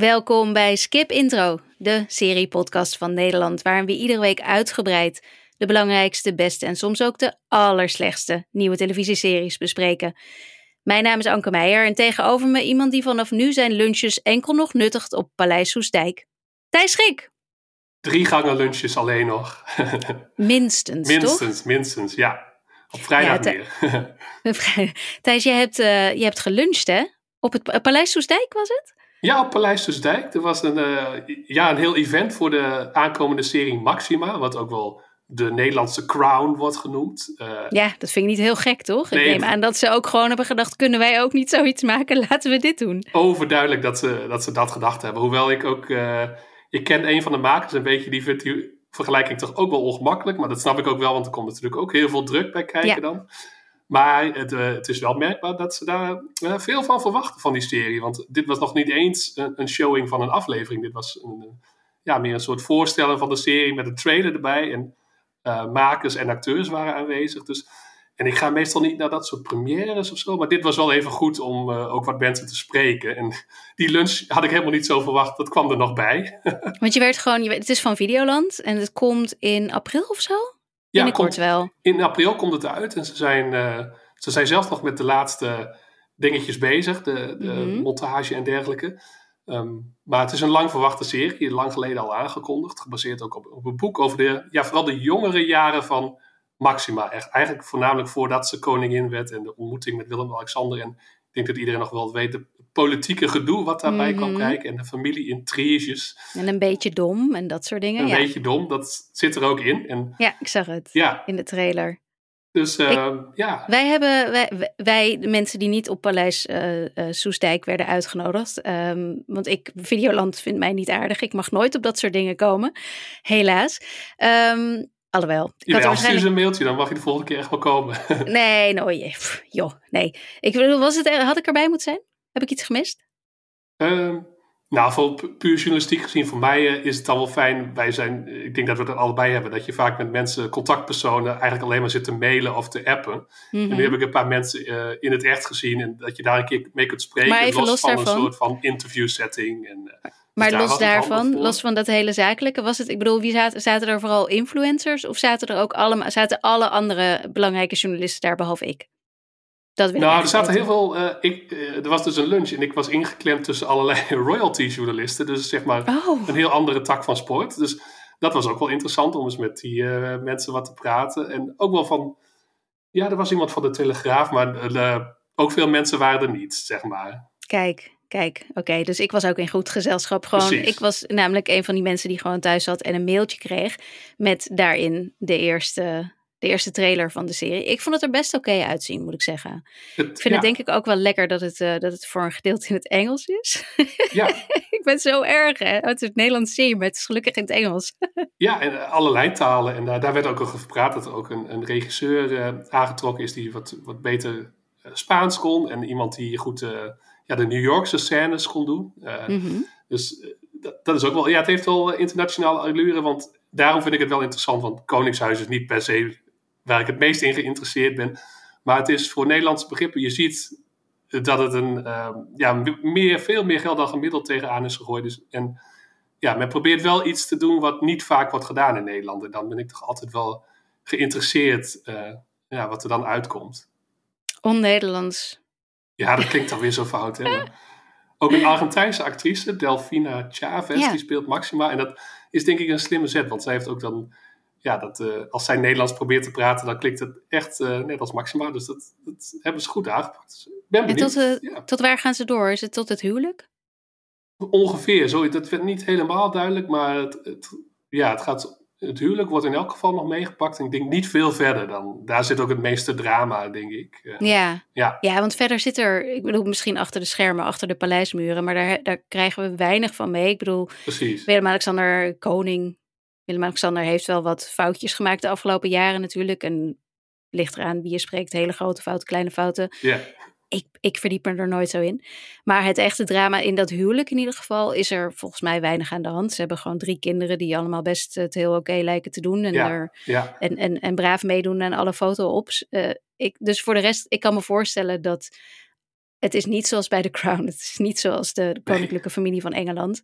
Welkom bij Skip Intro, de serie-podcast van Nederland, waarin we iedere week uitgebreid de belangrijkste, beste en soms ook de allerslechtste nieuwe televisieseries bespreken. Mijn naam is Anke Meijer en tegenover me iemand die vanaf nu zijn lunches enkel nog nuttigt op Paleis Soestdijk. Thijs Schrik. Drie gangen lunches alleen nog. Minstens, minstens, toch? minstens, ja. Op vrijdag Ja. Thijs, je hebt, eh, je hebt geluncht, hè? Op het Pa- Paleis Soestdijk was het? Ja, op Paleis Soesdijk. Er was een, eh, ja, een heel event voor de aankomende serie Maxima. Wat ook wel de Nederlandse Crown wordt genoemd. Eh, Ja, dat vind ik niet heel gek, toch? Nee, ik neem aan dat ze ook gewoon hebben gedacht, kunnen wij ook niet zoiets maken? Laten we dit doen. overduidelijk dat ze, dat ze dat gedacht hebben. Hoewel ik ook... eh, ik ken een van de makers een beetje. Die vindt die vergelijking toch ook wel ongemakkelijk. Maar dat snap ik ook wel. Want er komt natuurlijk ook heel veel druk bij kijken Ja. dan. Maar het, eh, het is wel merkbaar dat ze daar eh, veel van verwachten van die serie. Want dit was nog niet eens een, een showing van een aflevering. Dit was een, eh, ja, meer een soort voorstellen van de serie met een trailer erbij. En makers en acteurs waren aanwezig. Dus, en ik ga meestal niet naar dat soort premières of zo. Maar dit was wel even goed om ook wat mensen te spreken. En die lunch had ik helemaal niet zo verwacht. Dat kwam er nog bij. Want je werd gewoon, je het is van Videoland en het komt in april of zo? Ja, komt- wel. In april komt het uit en ze zijn, eh, ze zijn zelfs nog met de laatste dingetjes bezig, de, de Mhm. montage en dergelijke. Ehm, maar het is een lang verwachte serie, lang geleden al aangekondigd, gebaseerd ook op, op een boek over de, ja, vooral de jongere jaren van Maxima. Echt, eigenlijk voornamelijk voordat ze koningin werd en de ontmoeting met Willem-Alexander. En ik denk dat iedereen nog wel weet, politieke gedoe wat daarbij kwam Mhm. kijken en de familie-intriges. En een beetje dom en dat soort dingen. Een ja. beetje dom, dat zit er ook in. En ja, ik zag het ja, in de trailer. dus ehm, ja. Wij hebben, wij, wij, de mensen die niet op Paleis Soestdijk werden uitgenodigd. ehm, want ik, Videoland vindt mij niet aardig. Ik mag nooit op dat soort dingen komen. Helaas. Ehm alhoewel. Ik had Ja, waarschijnlijk... je een mailtje, dan mag je de volgende keer echt wel komen. Nee, je- pff, joh, nee. Ik bedoel, was het, had ik erbij moeten zijn? Heb ik iets gemist? Ehm, nou, voor pu- puur journalistiek gezien, voor mij eh, is het dan wel fijn. Wij zijn, eh, ik denk dat we het allebei hebben, dat je vaak met mensen, contactpersonen, eigenlijk alleen maar zit te mailen of te appen. En Mhm. nu heb ik een paar mensen eh, in het echt gezien en dat je daar een keer mee kunt spreken. Maar even los van daarvan. een soort van interview setting. En, eh, Maar los daarvan, los van dat hele zakelijke, was het, ik bedoel, wie zaten, zaten er vooral influencers of zaten er ook allemaal, zaten alle andere belangrijke journalisten daar behalve ik? Dat nou, er zaten heel veel. eh, ik, eh, er was dus een lunch en ik was ingeklemd tussen allerlei royalty-journalisten. Dus zeg maar Oh, een heel andere tak van sport. Dus dat was ook wel interessant om eens met die eh, mensen wat te praten. En ook wel van, ja, er was iemand van de Telegraaf, maar ook veel mensen waren er niet, zeg maar. kijk, kijk. Oké, dus ik was ook in goed gezelschap. Gewoon, Precies. ik was namelijk een van die mensen die gewoon thuis zat en een mailtje kreeg met daarin de eerste, de eerste trailer van de serie. Ik vond het er best oké uitzien, moet ik zeggen. Het, Ik vind het denk ik ook wel lekker dat het, eh, dat het voor een gedeelte in het Engels is. Ja, ik ben zo erg, hè. Oh, Het is het Nederlands serie, maar het is gelukkig in het Engels. ja, en allerlei talen. En daar, daar werd ook over gepraat dat er ook een, een regisseur eh, aangetrokken is die wat, wat beter eh, Spaans kon. En iemand die goed ja, de New Yorkse scènes kon doen. Mhm. Dus dat, dat is ook wel, ja, het heeft wel internationale allure, want daarom vind ik het wel interessant, want Koningshuis is niet per se waar ik het meest in geïnteresseerd ben, maar het is voor Nederlandse begrippen, je ziet dat het een, eh, ja, meer, veel meer geld dan gemiddeld tegenaan is gegooid. Dus, en ja, men probeert wel iets te doen wat niet vaak wordt gedaan in Nederland. En dan ben ik toch altijd wel geïnteresseerd eh, ja, wat er dan uitkomt. On-Nederlands. Ja, dat klinkt dan weer zo fout. Hè? Ook een Argentijnse actrice, Delfina Chavez, Ja. die speelt Maxima. En dat is denk ik een slimme zet, want zij heeft ook dan... Ja, dat, eh, als zij Nederlands probeert te praten, dan klinkt het echt eh, net als Maxima. Dus dat, dat hebben ze goed aangepakt. Dus ik ben En benieuwd. tot, eh, Ja, tot waar gaan ze door? Is het tot het huwelijk? ongeveer, zo, dat werd niet helemaal duidelijk. Maar het, het, ja, het, gaat, het huwelijk wordt in elk geval nog meegepakt. En ik denk niet veel verder dan. Daar zit ook het meeste drama, denk ik. Ja. Ja. ja, want verder zit er, ik bedoel misschien achter de schermen, achter de paleismuren, maar daar, daar krijgen we weinig van mee. Ik bedoel. Willem-Alexander Koning, Willem-Alexander heeft wel wat foutjes gemaakt de afgelopen jaren natuurlijk. En ligt eraan wie je spreekt, hele grote fouten, kleine fouten. Ja. ik, ik verdiep me er nooit zo in. Maar het echte drama in dat huwelijk in ieder geval is er volgens mij weinig aan de hand. Ze hebben gewoon drie kinderen die allemaal best het heel oké lijken te doen. En, er, en, en, en braaf meedoen aan alle foto-ops. Eh, ik, dus voor de rest, ik kan me voorstellen dat het is niet zoals bij The Crown. Het is niet zoals de koninklijke familie van Engeland.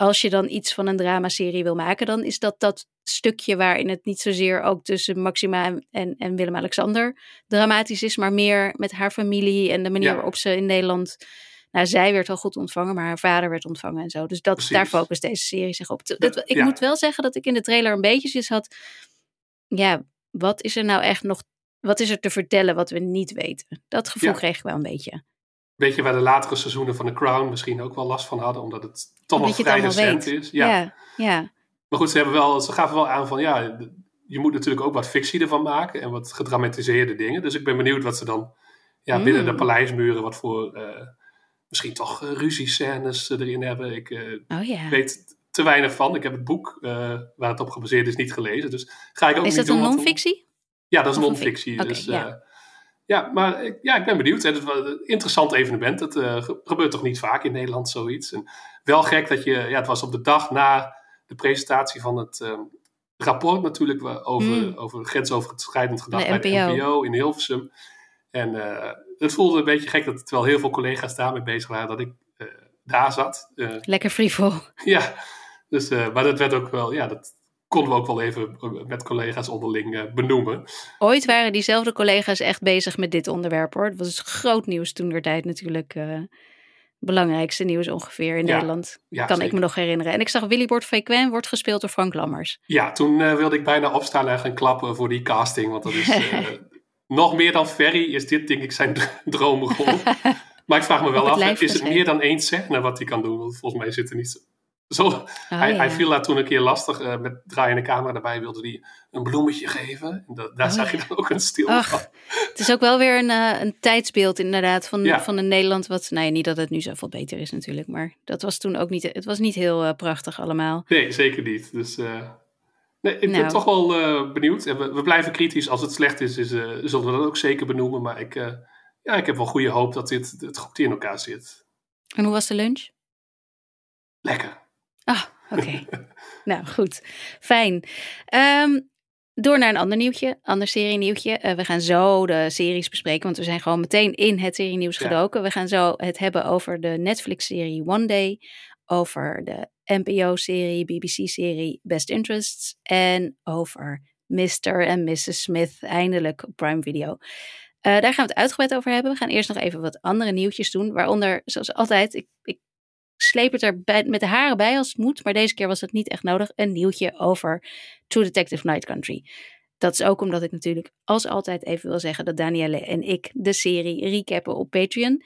Als je dan iets van een dramaserie wil maken, dan is dat dat stukje waarin het niet zozeer ook tussen Maxima en, en Willem-Alexander dramatisch is, maar meer met haar familie en de manier waarop ze in Nederland. Nou, zij werd al goed ontvangen, maar haar vader werd ontvangen en zo. Dus dat, daar focust deze serie zich op. Dat, ik moet wel zeggen dat ik in de trailer een beetje zoiets had. Ja, wat is er nou echt nog wat is er te vertellen wat we niet weten? Dat gevoel kreeg ik wel een beetje. Weet je waar de latere seizoenen van The Crown misschien ook wel last van hadden, omdat het toch nog vrij recent is. Ja. ja. Ja, Maar goed, ze, hebben wel, ze gaven wel aan van ja, je moet natuurlijk ook wat fictie ervan maken en wat gedramatiseerde dingen. Dus ik ben benieuwd wat ze dan ja, binnen de mm. paleismuren, wat voor uh, misschien toch uh, ruziescènes erin hebben. Ik uh, oh, yeah. weet te weinig van. Ik heb het boek waar het op gebaseerd is niet gelezen. Dus ga ik ook is niet dat een non-fictie? Ja, dat is non-fictie. Okay, dus. Ja, maar ik, ja, ik ben benieuwd. Het is een interessant evenement. Het uh, gebeurt toch niet vaak in Nederland zoiets. En wel gek dat je... Ja, het was op de dag na de presentatie van het uh, rapport natuurlijk... over, mm. over grensoverschrijdend gedrag bij de NPO in Hilversum. En het voelde een beetje gek dat terwijl heel veel collega's daarmee bezig waren... dat ik daar zat. Lekker frivol. Ja, dus, maar dat werd ook wel... Ja, dat, konden we ook wel even eh, met collega's onderling uh, benoemen. Ooit waren diezelfde collega's echt bezig met dit onderwerp hoor. Het was groot nieuws toen der tijd natuurlijk. Uh, belangrijkste nieuws ongeveer in Nederland. Ja, kan ik me nog herinneren. En ik zag Willy Bord Frequen wordt gespeeld door Frank Lammers. Ja, toen wilde ik bijna opstaan en gaan klappen voor die casting. Want dat is nog meer dan Ferry is dit denk ik zijn droomrol. maar ik vraag me wel af, is het meer dan één scène wat hij kan doen? Want volgens mij zit er niet zo, oh, hij, hij, viel daar toen een keer lastig. Uh, met draaiende camera daarbij wilde hij een bloemetje geven. En dat, daar oh, zag je dan ook een stil van. Het is ook wel weer een, uh, een tijdsbeeld inderdaad van, van een Nederland. Wat, nou ja, niet dat het nu zoveel beter is natuurlijk. Maar dat was toen ook niet, het was niet heel uh, prachtig allemaal. Nee, zeker niet. Dus nee, ik ben nou. toch wel benieuwd. En we, we, blijven kritisch. Als het slecht is, is zullen we dat ook zeker benoemen. Maar ik, ja, ik heb wel goede hoop dat dit het goed in elkaar zit. En hoe was de lunch? Lekker. Ah, oké. nou, goed. Fijn. Um, door naar een ander nieuwtje, ander serie-nieuwtje. Uh, we gaan zo de series bespreken, want we zijn gewoon meteen in het serie-nieuws gedoken. We gaan zo het hebben over de Netflix-serie One Day, over de NPO-serie, BBC-serie Best Interests en over Mr. en Mrs. Smith, eindelijk op Prime Video. Uh, daar gaan we het uitgebreid over hebben. We gaan eerst nog even wat andere nieuwtjes doen, waaronder, zoals altijd, ik, ik sleep het er met de haren bij als het moet. Maar deze keer was het niet echt nodig. Een nieuwtje over True Detective Night Country. Dat is ook omdat ik natuurlijk als altijd even wil zeggen dat Danielle en ik de serie recappen op Patreon.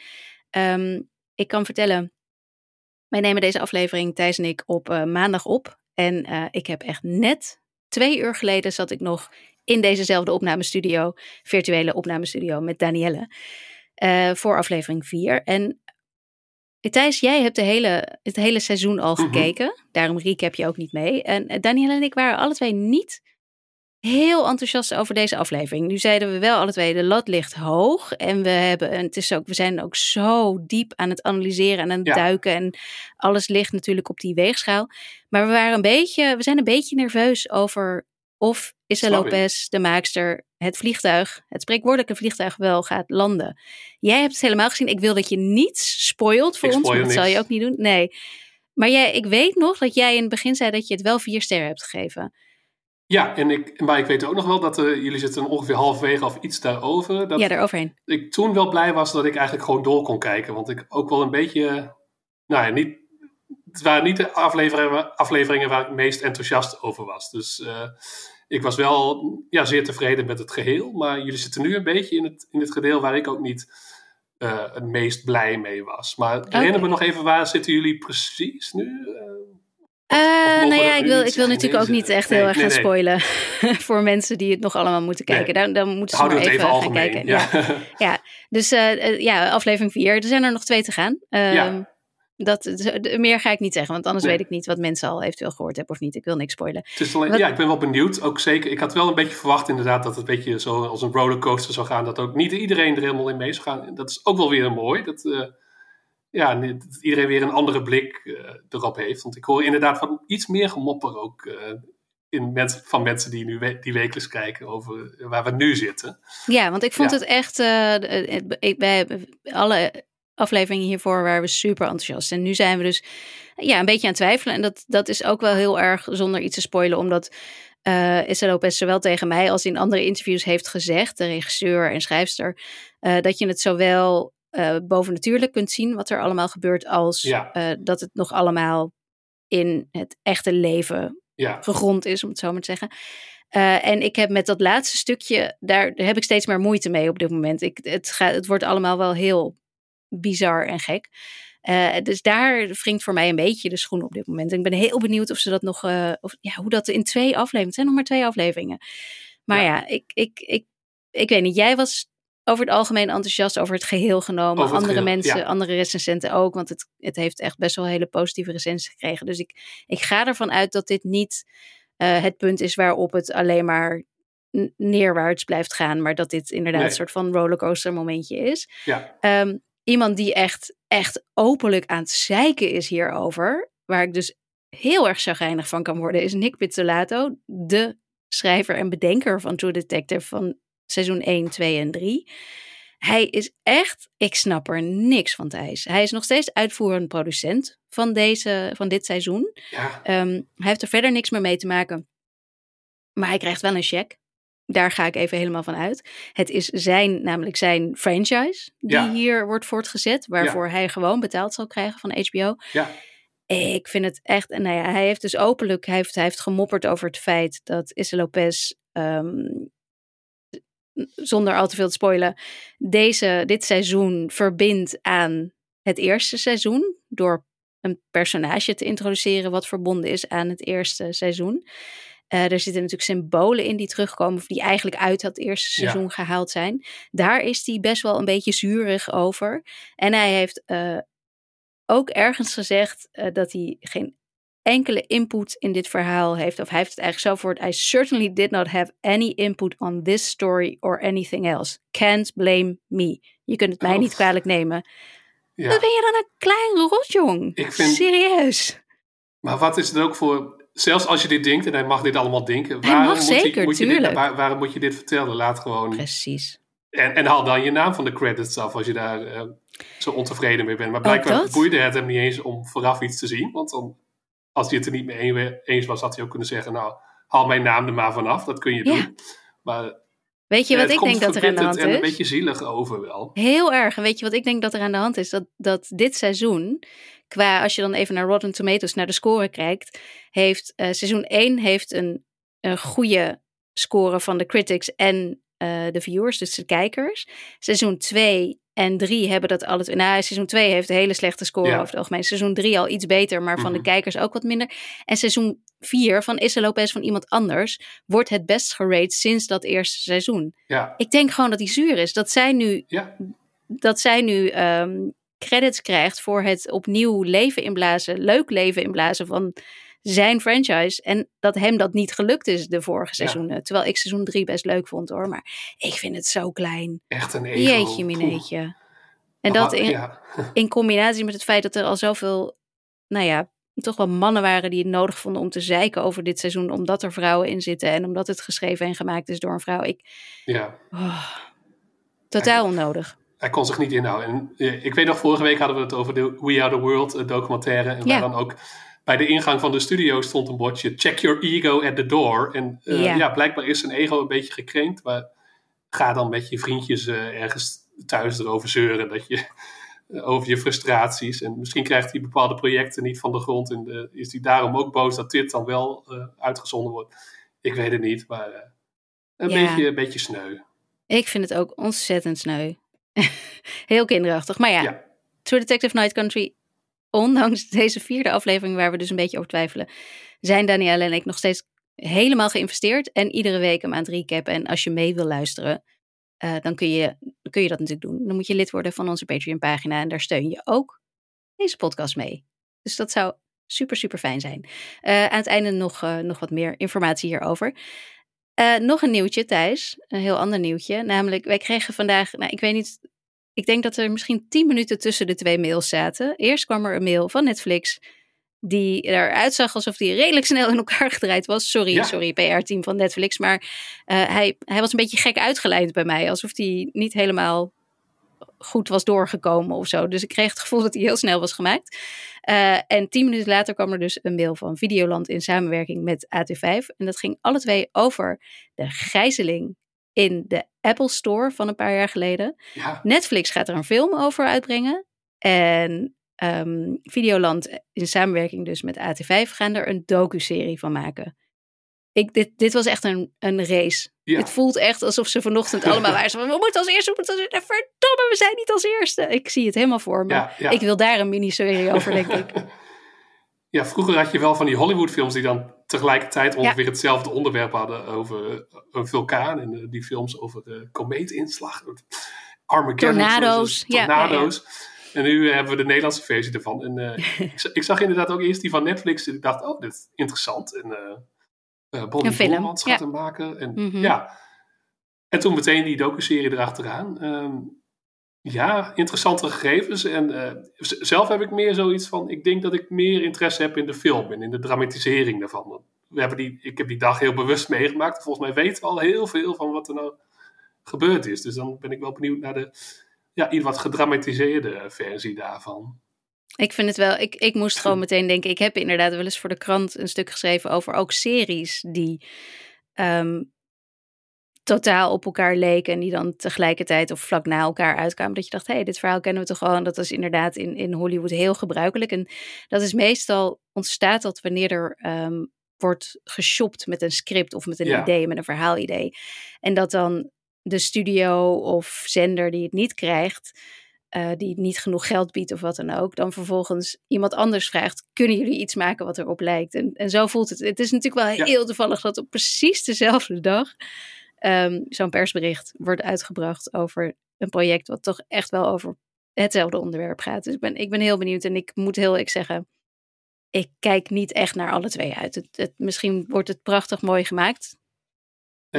Ehm, ik kan vertellen, wij nemen deze aflevering Thijs en ik op uh, maandag op. En uh, ik heb echt net twee uur geleden zat ik nog in dezezelfde opnamestudio, virtuele opnamestudio met Danielle. Uh, voor aflevering 4. En Thijs, jij hebt de hele, het hele seizoen al mhm. gekeken. Daarom recap je ook niet mee. En eh, Daniel en ik waren alle twee niet heel enthousiast over deze aflevering. Nu zeiden we wel alle twee, de lat ligt hoog. En we, hebben, en het is ook, we zijn ook zo diep aan het analyseren en aan het duiken. En alles ligt natuurlijk op die weegschaal. Maar we, waren een beetje, we zijn een beetje nerveus over of Issa Lopez, de maakster, het vliegtuig, het spreekwoordelijke vliegtuig wel gaat landen. Jij hebt het helemaal gezien. Ik wil dat je niets spoilt voor ons, dat zal je ook niet doen. Nee. Maar jij, ik weet nog dat jij in het begin zei dat je het wel vier sterren hebt gegeven. Ja, en ik, maar ik weet ook nog wel dat uh, jullie zitten ongeveer halverwege of iets daarover. Dat ja, daaroverheen. Ik toen wel blij was dat ik eigenlijk gewoon door kon kijken. Want ik ook wel een beetje, nou ja, niet, het waren niet de afleveringen, afleveringen waar ik het meest enthousiast over was. Dus uh, ik was wel ja, zeer tevreden met het geheel. Maar jullie zitten nu een beetje in het, in het gedeel waar ik ook niet uh, het meest blij mee was. Maar okay. herinner me nog even, waar zitten jullie precies nu? Uh, nou ja, ik wil, ik wil natuurlijk ook niet echt heel erg gaan spoilen voor mensen die het nog allemaal moeten kijken. Dan, dan moeten ze maar even, even gaan kijken. Ja, ja. ja. dus uh, ja, aflevering 4. Er zijn er nog twee te gaan. ja. Dat, meer ga ik niet zeggen, want anders weet ik niet wat mensen al eventueel gehoord hebben of niet. Ik wil niks spoilen. Het is alleen, Ja, ik ben wel benieuwd. Ook zeker, ik had wel een beetje verwacht inderdaad dat het een beetje zo als een rollercoaster zou gaan. Dat ook niet iedereen er helemaal in mee zou gaan. Dat is ook wel weer mooi. Dat, uh, ja, dat iedereen weer een andere blik uh, erop heeft. Want ik hoor inderdaad van iets meer gemopper ook uh, in mensen, van mensen die nu we, die wekelijks kijken over waar we nu zitten. Ja, want ik vond het echt, wij alle afleveringen hiervoor waren we super enthousiast. En nu zijn we dus ja, een beetje aan het twijfelen. En dat, dat is ook wel heel erg zonder iets te spoilen, omdat uh, Issa Lopez zowel tegen mij als in andere interviews heeft gezegd, de regisseur en schrijfster, uh, dat je het zowel uh, bovennatuurlijk kunt zien wat er allemaal gebeurt, als ja. dat het nog allemaal in het echte leven ja. gegrond is, om het zo maar te zeggen. Uh, en ik heb met dat laatste stukje, daar, daar, heb ik steeds meer moeite mee op dit moment. Ik, het, gaat, het wordt allemaal wel heel bizar en gek. Uh, dus daar wringt voor mij een beetje de schoen op dit moment. En ik ben heel benieuwd of ze dat nog, uh, of, ja, hoe dat in twee afleveringen, het zijn nog maar twee afleveringen. Maar ja, ja ik, ik, ik, ik weet niet, jij was over het algemeen enthousiast over het geheel genomen. Andere geheel, mensen, ja. andere recensenten ook, want het, het heeft echt best wel hele positieve recensies gekregen. Dus ik, ik ga ervan uit dat dit niet uh, het punt is waarop het alleen maar neerwaarts blijft gaan, maar dat dit inderdaad Nee. een soort van rollercoaster momentje is. Ja, Um, iemand die echt, echt openlijk aan het zeiken is hierover, waar ik dus heel erg chagrijnig van kan worden, is Nick Pizzolato, de schrijver en bedenker van True Detective van seizoen 1, 2 en 3. Hij is echt, ik snap er niks van Thijs. Hij is nog steeds uitvoerend producent van, deze, van dit seizoen. ja, Um, hij heeft er verder niks meer mee te maken. Maar hij krijgt wel een cheque. Daar ga ik even helemaal van uit. Het is zijn, namelijk zijn franchise die Ja. hier wordt voortgezet. Waarvoor hij gewoon betaald zal krijgen van HBO. ja, Ik vind het echt. En nou ja, hij heeft dus openlijk hij heeft, hij heeft gemopperd over het feit dat Issa Lopez. Um, zonder al te veel te spoilen. Deze, dit seizoen verbindt aan het eerste seizoen. Door een personage te introduceren wat verbonden is aan het eerste seizoen. Uh, er zitten natuurlijk symbolen in die terugkomen, of die eigenlijk uit dat eerste Ja. seizoen gehaald zijn. Daar is hij best wel een beetje zurig over. En hij heeft uh, ook ergens gezegd uh, dat hij geen enkele input in dit verhaal heeft. Of hij heeft het eigenlijk zo voor I certainly did not have any input on this story or anything else. Can't blame me. Je kunt het mij Oh. niet kwalijk nemen. ja. Wat ben je dan een klein rotjong? Ik vind- Serieus. Maar wat is het ook voor... Zelfs als je dit denkt, en hij mag dit allemaal denken... Hij waarom mag moet zeker, moet je dit, waar- waarom moet je dit vertellen? Laat gewoon... Precies. En, en haal dan je naam van de credits af als je daar eh, zo ontevreden mee bent. Maar blijkbaar boeide het hem niet eens om vooraf iets te zien. Want dan, als hij het er niet mee een- eens was, had hij ook kunnen zeggen... Nou, haal mijn naam er maar vanaf. Dat kun je Ja. doen. Maar Weet je wat ik denk dat er aan de hand is? een beetje zielig over wel. Heel erg. En weet je wat ik denk dat er aan de hand is? Dat, dat dit seizoen, qua als je dan even naar Rotten Tomatoes, naar de score kijkt, heeft uh, seizoen 1 heeft een, een goede score van de critics en uh, de viewers, dus de kijkers. Seizoen 2 en 3 hebben dat alles. Nou, seizoen 2 heeft een hele slechte score Ja. over het algemeen. Seizoen 3 al iets beter, maar van Mhm. de kijkers ook wat minder. En seizoen 4 van Issa Lopez van iemand anders wordt het best gerate sinds dat eerste seizoen. Ja, Ik denk gewoon dat hij zuur is. Dat zij nu ja, dat zij nu um, credits krijgt voor het opnieuw leven inblazen, leuk leven inblazen van zijn franchise. En dat hem dat niet gelukt is de vorige seizoenen. Terwijl ik seizoen 3 best leuk vond hoor. Maar ik vind het zo klein. echt een ego. Jeetje, Poeh. mineetje. En dat in, ja. in combinatie met het feit dat er al zoveel, nou ja, toch wel mannen waren die het nodig vonden om te zeiken over dit seizoen. Omdat er vrouwen in zitten en omdat het geschreven en gemaakt is door een vrouw. Ik, ja. oh, totaal onnodig. Hij kon zich niet inhouden. En, eh, ik weet nog, vorige week hadden we het over de We Are The World documentaire. En waar dan ook bij de ingang van de studio stond een bordje... Check your ego at the door. En eh, Ja. ja. blijkbaar is zijn ego een beetje gekrenkt. Maar ga dan met je vriendjes eh, ergens thuis erover zeuren. Dat je, over je frustraties. En misschien krijgt hij bepaalde projecten niet van de grond. En eh, is hij daarom ook boos dat dit dan wel uitgezonden wordt. Ik weet het niet, maar een, beetje, een beetje sneu. Ik vind het ook ontzettend sneu. Heel kinderachtig. Maar ja, Ja. True Detective Night Country, ondanks deze vierde aflevering waar we dus een beetje over twijfelen, zijn Danielle en ik nog steeds helemaal geïnvesteerd en iedere week hem aan het recappen. En als je mee wil luisteren, uh, dan kun je, kun je dat natuurlijk doen. Dan moet je lid worden van onze Patreon pagina en daar steun je ook deze podcast mee. Dus dat zou super, super fijn zijn. Uh, aan het einde nog, uh, nog wat meer informatie hierover. Uh, nog een nieuwtje, Thijs. Een heel ander nieuwtje. Namelijk, wij kregen vandaag, nou, ik weet niet, ik denk dat er misschien tien minuten tussen de twee mails zaten. Eerst kwam er een mail van Netflix, die eruit zag alsof die redelijk snel in elkaar gedraaid was. Sorry, Ja. sorry, PR-team van Netflix. Maar uh, hij, hij was een beetje gek uitgeleid bij mij, alsof hij niet helemaal goed was doorgekomen of zo. Dus ik kreeg het gevoel dat hij heel snel was gemaakt. Uh, en tien minuten later kwam er dus een mail van Videoland in samenwerking met AT5. En dat ging alle twee over de gijzeling in de Apple Store van een paar jaar geleden. Ja. Netflix gaat er een film over uitbrengen. En um, Videoland in samenwerking dus met AT5 gaan er een docu-serie van maken. Ik, dit, dit was echt een, een race. Ja. Het voelt echt alsof ze vanochtend allemaal waren. Van, we moeten als eerste, we moeten als eerste. Verdomme, we zijn niet als eerste. Ik zie het helemaal voor me. Ja, ja. Ik wil daar een miniserie over, denk ik. Ja, vroeger had je wel van die Hollywoodfilms die dan tegelijkertijd ongeveer hetzelfde onderwerp hadden over eh, een vulkaan. En uh, die films over de komeetinslag. Armageddon. Tornado's. Ja, tornado's. En nu hebben we de Nederlandse versie ervan. En uh, ik, ik, zag inderdaad ook eerst die van Netflix. En ik dacht, oh, dit is interessant. En uh, Bonnie Boelmans gaat hem maken. En, Mhm. ja. en toen meteen die docuserie erachteraan. Um, ja, interessante gegevens. En uh, zelf heb ik meer zoiets van... Ik denk dat ik meer interesse heb in de film en in de dramatisering daarvan. We hebben die, ik heb die dag heel bewust meegemaakt. Volgens mij weten we al heel veel van wat er nou gebeurd is. Dus dan ben ik wel benieuwd naar de ja, iets wat gedramatiseerde versie daarvan. Ik vind het wel, ik, ik moest gewoon meteen denken, ik heb inderdaad wel eens voor de krant een stuk geschreven over ook series die um, totaal op elkaar leken en die dan tegelijkertijd of vlak na elkaar uitkwamen. Dat je dacht, hé, hey, dit verhaal kennen we toch gewoon. Dat is inderdaad in, in Hollywood heel gebruikelijk. En dat is meestal, ontstaat dat wanneer er um, wordt geshopt met een script of met een Ja. idee, met een verhaalidee. En dat dan de studio of zender die het niet krijgt, uh, die niet genoeg geld biedt of wat dan ook, dan vervolgens iemand anders vraagt: kunnen jullie iets maken wat erop lijkt? En, en zo voelt het. Het is natuurlijk wel Ja. heel toevallig dat op precies dezelfde dag um, zo'n persbericht wordt uitgebracht over een project wat toch echt wel over hetzelfde onderwerp gaat. Dus ik ben, ik ben heel benieuwd en ik moet heel eerlijk zeggen. Ik kijk niet echt naar alle twee uit. Het, het, misschien wordt het prachtig mooi gemaakt.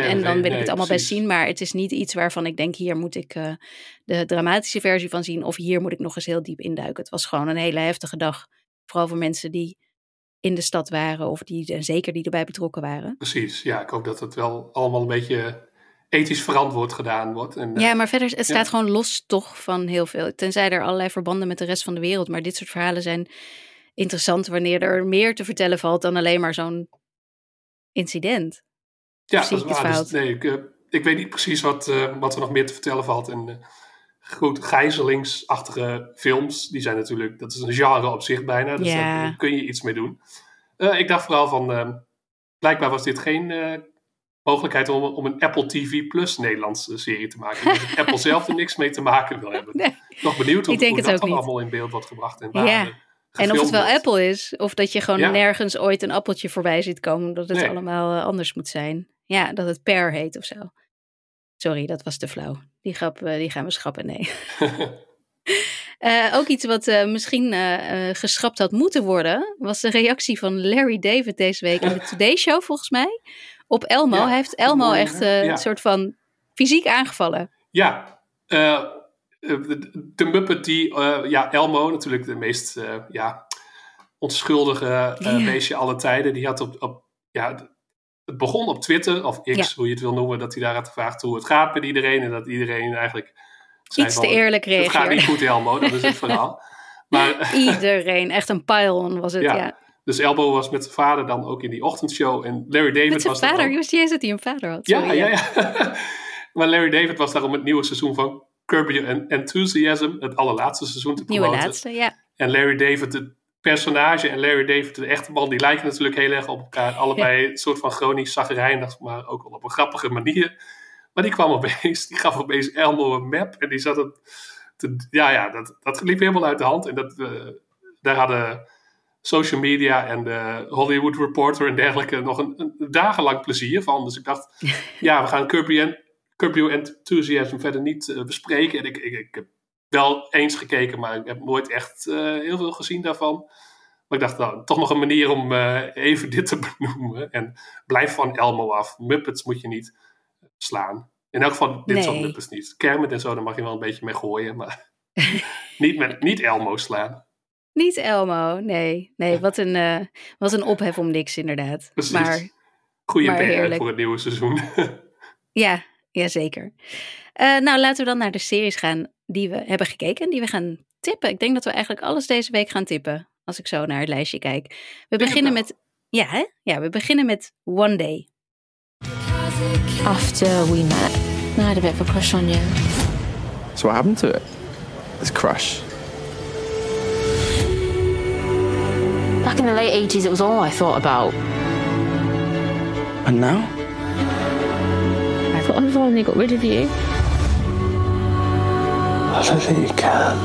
Nee, en dan nee, wil ik het allemaal precies. best zien. Maar het is niet iets waarvan ik denk: hier moet ik uh, de dramatische versie van zien. Of hier moet ik nog eens heel diep induiken. Het was gewoon een hele heftige dag. Vooral voor mensen die in de stad waren. Of die, en zeker die erbij betrokken waren. Precies, ja. Ik hoop dat het wel allemaal een beetje ethisch verantwoord gedaan wordt. En, ja, maar verder, het staat ja. gewoon los toch van heel veel. Tenzij er allerlei verbanden met de rest van de wereld. Maar dit soort verhalen zijn interessant wanneer er meer te vertellen valt dan alleen maar zo'n incident. Ja, zie dat is waar. Dus, nee, ik, uh, ik weet niet precies wat, uh, wat er nog meer te vertellen valt. En uh, goed, gijzelingsachtige films, die zijn natuurlijk, dat is een genre op zich bijna. Dus Ja. daar kun je iets mee doen. Eh, ik dacht vooral van, blijkbaar was dit geen eh, mogelijkheid om, om een Apple TV Plus Nederlandse serie te maken. Dus Apple zelf er niks mee te maken wil hebben. Nee. Nog benieuwd hoe, hoe dat dan allemaal in beeld wordt gebracht. En, waar Ja. En of het wel wordt. Apple is, of dat je gewoon Ja. nergens ooit een appeltje voorbij ziet komen, dat het Nee. allemaal eh, anders moet zijn. Ja, dat het per heet of zo. Sorry, dat was te flauw. Die grap, eh, die gaan we schrappen, nee. Eh, ook iets wat eh, misschien geschrapt had moeten worden, was de reactie van Larry David deze week in de Today Show, volgens mij. Op Elmo. Ja, Hij heeft Elmo mooi, echt Ja. een soort van fysiek aangevallen. Ja, de, Muppet die, ja, Elmo, natuurlijk de meest ja, onschuldige Ja. beestje aller tijden, die had op, op ja, het begon op Twitter, of X, Ja. hoe je het wil noemen, dat hij daar had gevraagd hoe het gaat met iedereen en dat iedereen eigenlijk zei Iets van, te eerlijk Het gaat reageerde. niet goed, Elmo, dat is het verhaal. Maar, Iedereen, echt een pile-on was het, Ja. ja. dus Elmo was met zijn vader dan ook in die ochtendshow en Larry David Met zijn was vader, ik wist niet eens dat hij een vader had. Ja, Sorry, ja, ja. maar Larry David was daar om het nieuwe seizoen van Curb Your Enthusiasm, het allerlaatste seizoen te Nieuwe promoten. laatste, ja. En Larry David, het personage, en Larry David, de echte man, die lijken natuurlijk heel erg op elkaar. Allebei een soort van chronisch zagrijnig, maar ook wel op een grappige manier. Maar die kwam opeens, die gaf opeens Elmo een map en die zat het. Te, ja, ja, dat, dat liep helemaal uit de hand. En dat, eh, daar hadden social media en de Hollywood Reporter en dergelijke nog een, een dagenlang plezier van. Dus ik dacht, ja, we gaan Curb Your Enthusiasm verder niet eh, bespreken. En ik, ik, ik heb wel eens gekeken, maar ik heb nooit echt eh, heel veel gezien daarvan. Maar ik dacht, nou, toch nog een manier om eh, even dit te benoemen. En blijf van Elmo af. Muppets moet je niet slaan. In elk geval dit soort Nee. Muppets niet. Kermit en zo, daar mag je wel een beetje mee gooien. Maar niet, met, niet Elmo slaan. Niet Elmo, nee. Nee, wat een, eh, wat een ophef om niks inderdaad. Precies. Maar Goeie maar PR heerlijk. voor het nieuwe seizoen. ja, ja zeker. Nou, laten we dan naar de series gaan. Die we hebben gekeken en die we gaan tippen. Ik denk dat we eigenlijk alles deze week gaan tippen, als ik zo naar het lijstje kijk. We beginnen met, ja, hè? ja, we beginnen met One Day. After we met, I had a bit of a crush on you. So what happened to it? This crush. Back in the late 80s, it was all I thought about. And now? I thought I finally got rid of you. Can.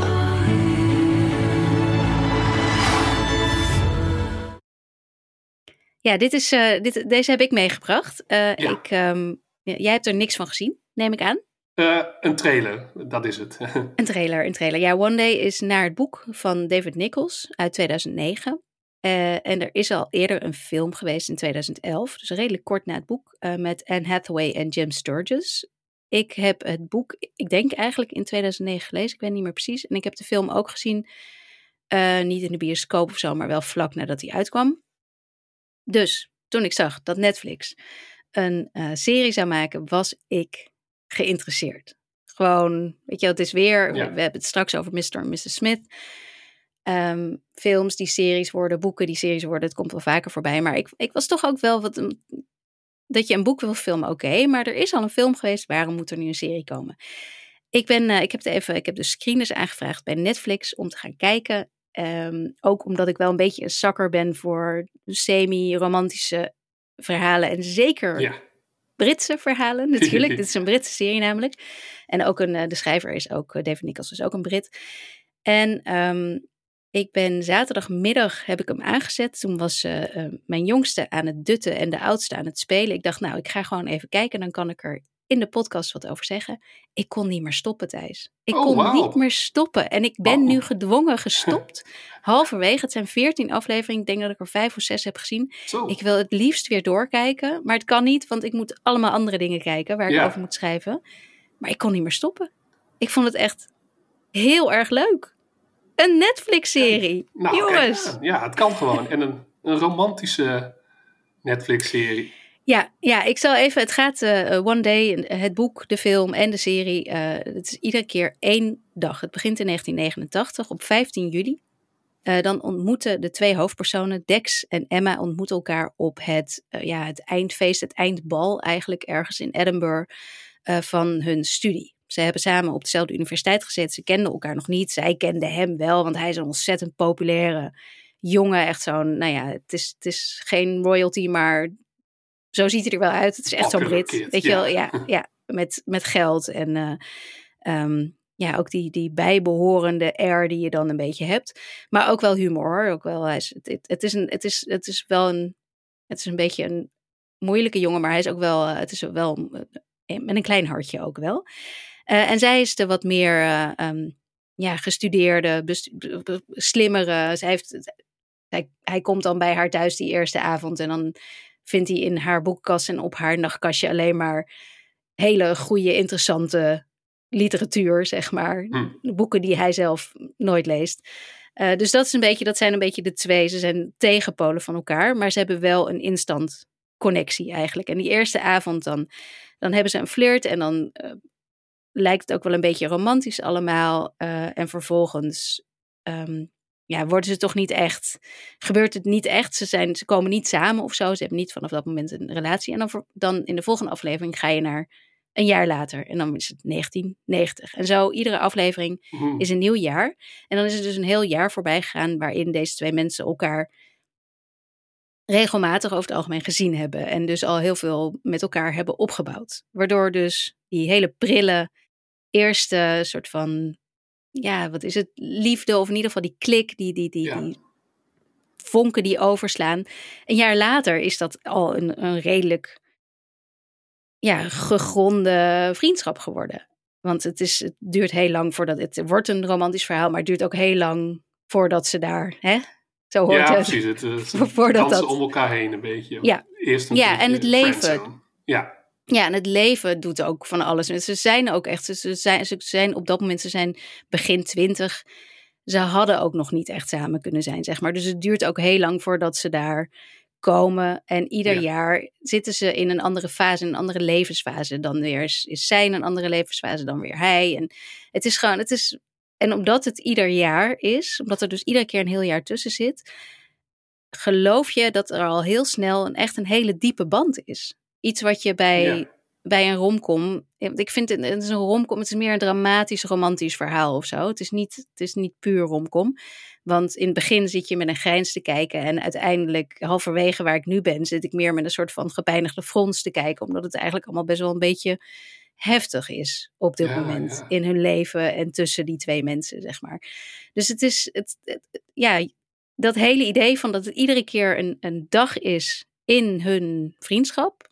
Ja, dit is, uh, dit, deze heb ik meegebracht. Uh, Ja. ik, ehm, jij hebt er niks van gezien, neem ik aan. Eh, een trailer, dat is het. Een trailer, een trailer. Ja, One Day is naar het boek van David Nichols uit 2009. Eh, en er is al eerder een film geweest in 2011, dus redelijk kort na het boek, eh, met Anne Hathaway en Jim Sturgis. Ik heb het boek, ik denk eigenlijk in 2009 gelezen, ik weet niet meer precies. En ik heb de film ook gezien, eh, niet in de bioscoop of zo, maar wel vlak nadat hij uitkwam. Dus toen ik zag dat Netflix een eh, serie zou maken, was ik geïnteresseerd. Gewoon, weet je, het is weer, Ja. we hebben het straks over Mr. en Mrs. Smith. Ehm, films die series worden, boeken die series worden, het komt wel vaker voorbij. Maar ik, ik was toch ook wel wat. Dat je een boek wil filmen, oké. maar er is al een film geweest, waarom moet er nu een serie komen? Ik, ben, eh, ik, heb even, ik heb de screeners aangevraagd bij Netflix om te gaan kijken. Ehm, ook omdat ik wel een beetje een zakker ben voor semi-romantische verhalen. En zeker ja. Britse verhalen natuurlijk. Dit is een Britse serie namelijk. En ook een, eh, de schrijver is ook, eh, David Nichols is ook een Brit. En ehm, ik ben zaterdagmiddag, heb ik hem aangezet. Toen was eh, eh, mijn jongste aan het dutten en de oudste aan het spelen. Ik dacht, nou, ik ga gewoon even kijken. Dan kan ik er in de podcast wat over zeggen. Ik kon niet meer stoppen, Thijs. Ik Oh, kon niet meer stoppen. En ik ben nu gedwongen gestopt. Halverwege, het zijn veertien afleveringen. Ik denk dat ik er vijf of zes heb gezien. Zo. Ik wil het liefst weer doorkijken, maar het kan niet, want ik moet allemaal andere dingen kijken waar ik over moet schrijven. Maar ik kon niet meer stoppen. Ik vond het echt heel erg leuk. Een Netflix-serie. Nou, Jongens. kijk ja, het kan gewoon. En een, een romantische Netflix-serie. Ja, ja, ik zal even. Het gaat eh, One Day, het boek, de film en de serie. eh, het is iedere keer één dag. Het begint in 1989 op 15 juli. Eh, dan ontmoeten de twee hoofdpersonen, Dex en Emma, ontmoeten elkaar op het, ja, het eindfeest, het eindbal eigenlijk ergens in Edinburgh van hun studie. Ze hebben samen op dezelfde universiteit gezeten. Ze kenden elkaar nog niet. Zij kende hem wel, want hij is een ontzettend populaire jongen. Echt zo'n, nou ja, het is, het is geen royalty, maar zo ziet hij er wel uit. Het is echt zo'n Brit. Weet je ja. wel, ja, ja met, met geld en eh, ehm, ja, ook die, die bijbehorende air die je dan een beetje hebt. Maar ook wel humor. Ook wel, hij is, het, het, het is een, het, is, het is wel een, het is een beetje een moeilijke jongen, maar hij is ook wel, eh, het is wel eh, met een klein hartje ook wel. Eh, en zij is de wat meer eh, ehm, ja, gestudeerde, slimmere. Zij heeft, hij, hij komt dan bij haar thuis die eerste avond en dan vindt hij in haar boekkast en op haar nachtkastje alleen maar hele goede, interessante literatuur, zeg maar. Hm. Boeken die hij zelf nooit leest. Eh, dus dat, is een beetje, dat zijn een beetje de twee. Ze zijn tegenpolen van elkaar, maar ze hebben wel een instant connectie eigenlijk. En die eerste avond dan, dan hebben ze een flirt en dan lijkt het ook wel een beetje romantisch allemaal. Eh, en vervolgens ehm, ja, worden ze toch niet echt, gebeurt het niet echt. Ze, zijn, ze komen niet samen of zo. Ze hebben niet vanaf dat moment een relatie. En dan, dan in de volgende aflevering ga je naar een jaar later. En dan is het 1990. En zo, iedere aflevering Hm. is een nieuw jaar. En dan is er dus een heel jaar voorbij gegaan waarin deze twee mensen elkaar regelmatig over het algemeen gezien hebben. En dus al heel veel met elkaar hebben opgebouwd. Waardoor dus die hele prille eerste soort van, ja, wat is het, liefde of in ieder geval die klik, die, die, die, Ja. die vonken die overslaan. Een jaar later is dat al een, een redelijk ja, gegronde vriendschap geworden. Want het, is, het duurt heel lang voordat het wordt een romantisch verhaal, maar het duurt ook heel lang voordat ze daar, hè? Zo hoort Ja, het. precies. Het, het Voordat dat- om elkaar heen een beetje. Ja. Eerst een Ja, en het leven. Ja, Ja, en het leven doet ook van alles. En Ze zijn ook echt, ze zijn, ze zijn op dat moment, ze zijn begin twintig. Ze hadden ook nog niet echt samen kunnen zijn, zeg maar. Dus het duurt ook heel lang voordat ze daar komen. En ieder Ja. jaar zitten ze in een andere fase, een andere levensfase. Dan weer is, is zij in een andere levensfase, dan weer hij. En het is gewoon, het is. En omdat het ieder jaar is, omdat er dus iedere keer een heel jaar tussen zit, geloof je dat er al heel snel een echt een hele diepe band is. Iets wat je bij, Ja. bij een romcom. want Ik vind het, het is een romcom, het is meer een dramatisch, romantisch verhaal of zo. Het is niet, het is niet puur romcom. Want in het begin zit je met een grijns te kijken. En uiteindelijk, halverwege waar ik nu ben, zit ik meer met een soort van gepijnigde frons te kijken. Omdat het eigenlijk allemaal best wel een beetje heftig is op dit Ja, moment ja. in hun leven en tussen die twee mensen, zeg maar. Dus het is, het, het- het- ja, dat hele idee van dat het iedere keer een, een dag is in hun vriendschap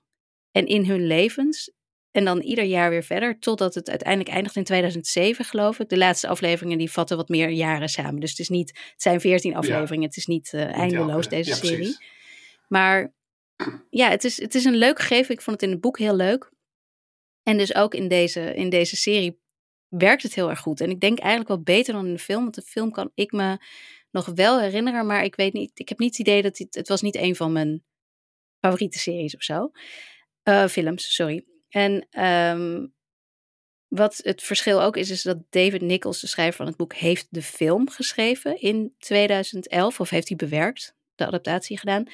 en in hun levens. En dan ieder jaar weer verder, totdat het uiteindelijk eindigt in 2007, geloof ik. De laatste afleveringen die vatten wat meer jaren samen. Dus het, is niet, het zijn veertien afleveringen, het is niet eh, eindeloos deze ja, serie. Maar ja, het is, het is een leuk gegeven. Ik vond het in het boek heel leuk. En dus ook in deze, in deze serie werkt het heel erg goed. En ik denk eigenlijk wel beter dan in de film. Want de film kan ik me nog wel herinneren. Maar ik weet niet. Ik heb niet het idee dat het. Het was niet een van mijn favoriete series of zo. Eh, films, sorry. En ehm, wat het verschil ook is, is dat David Nichols, de schrijver van het boek, heeft de film geschreven in 2011. Of heeft hij bewerkt, de adaptatie gedaan.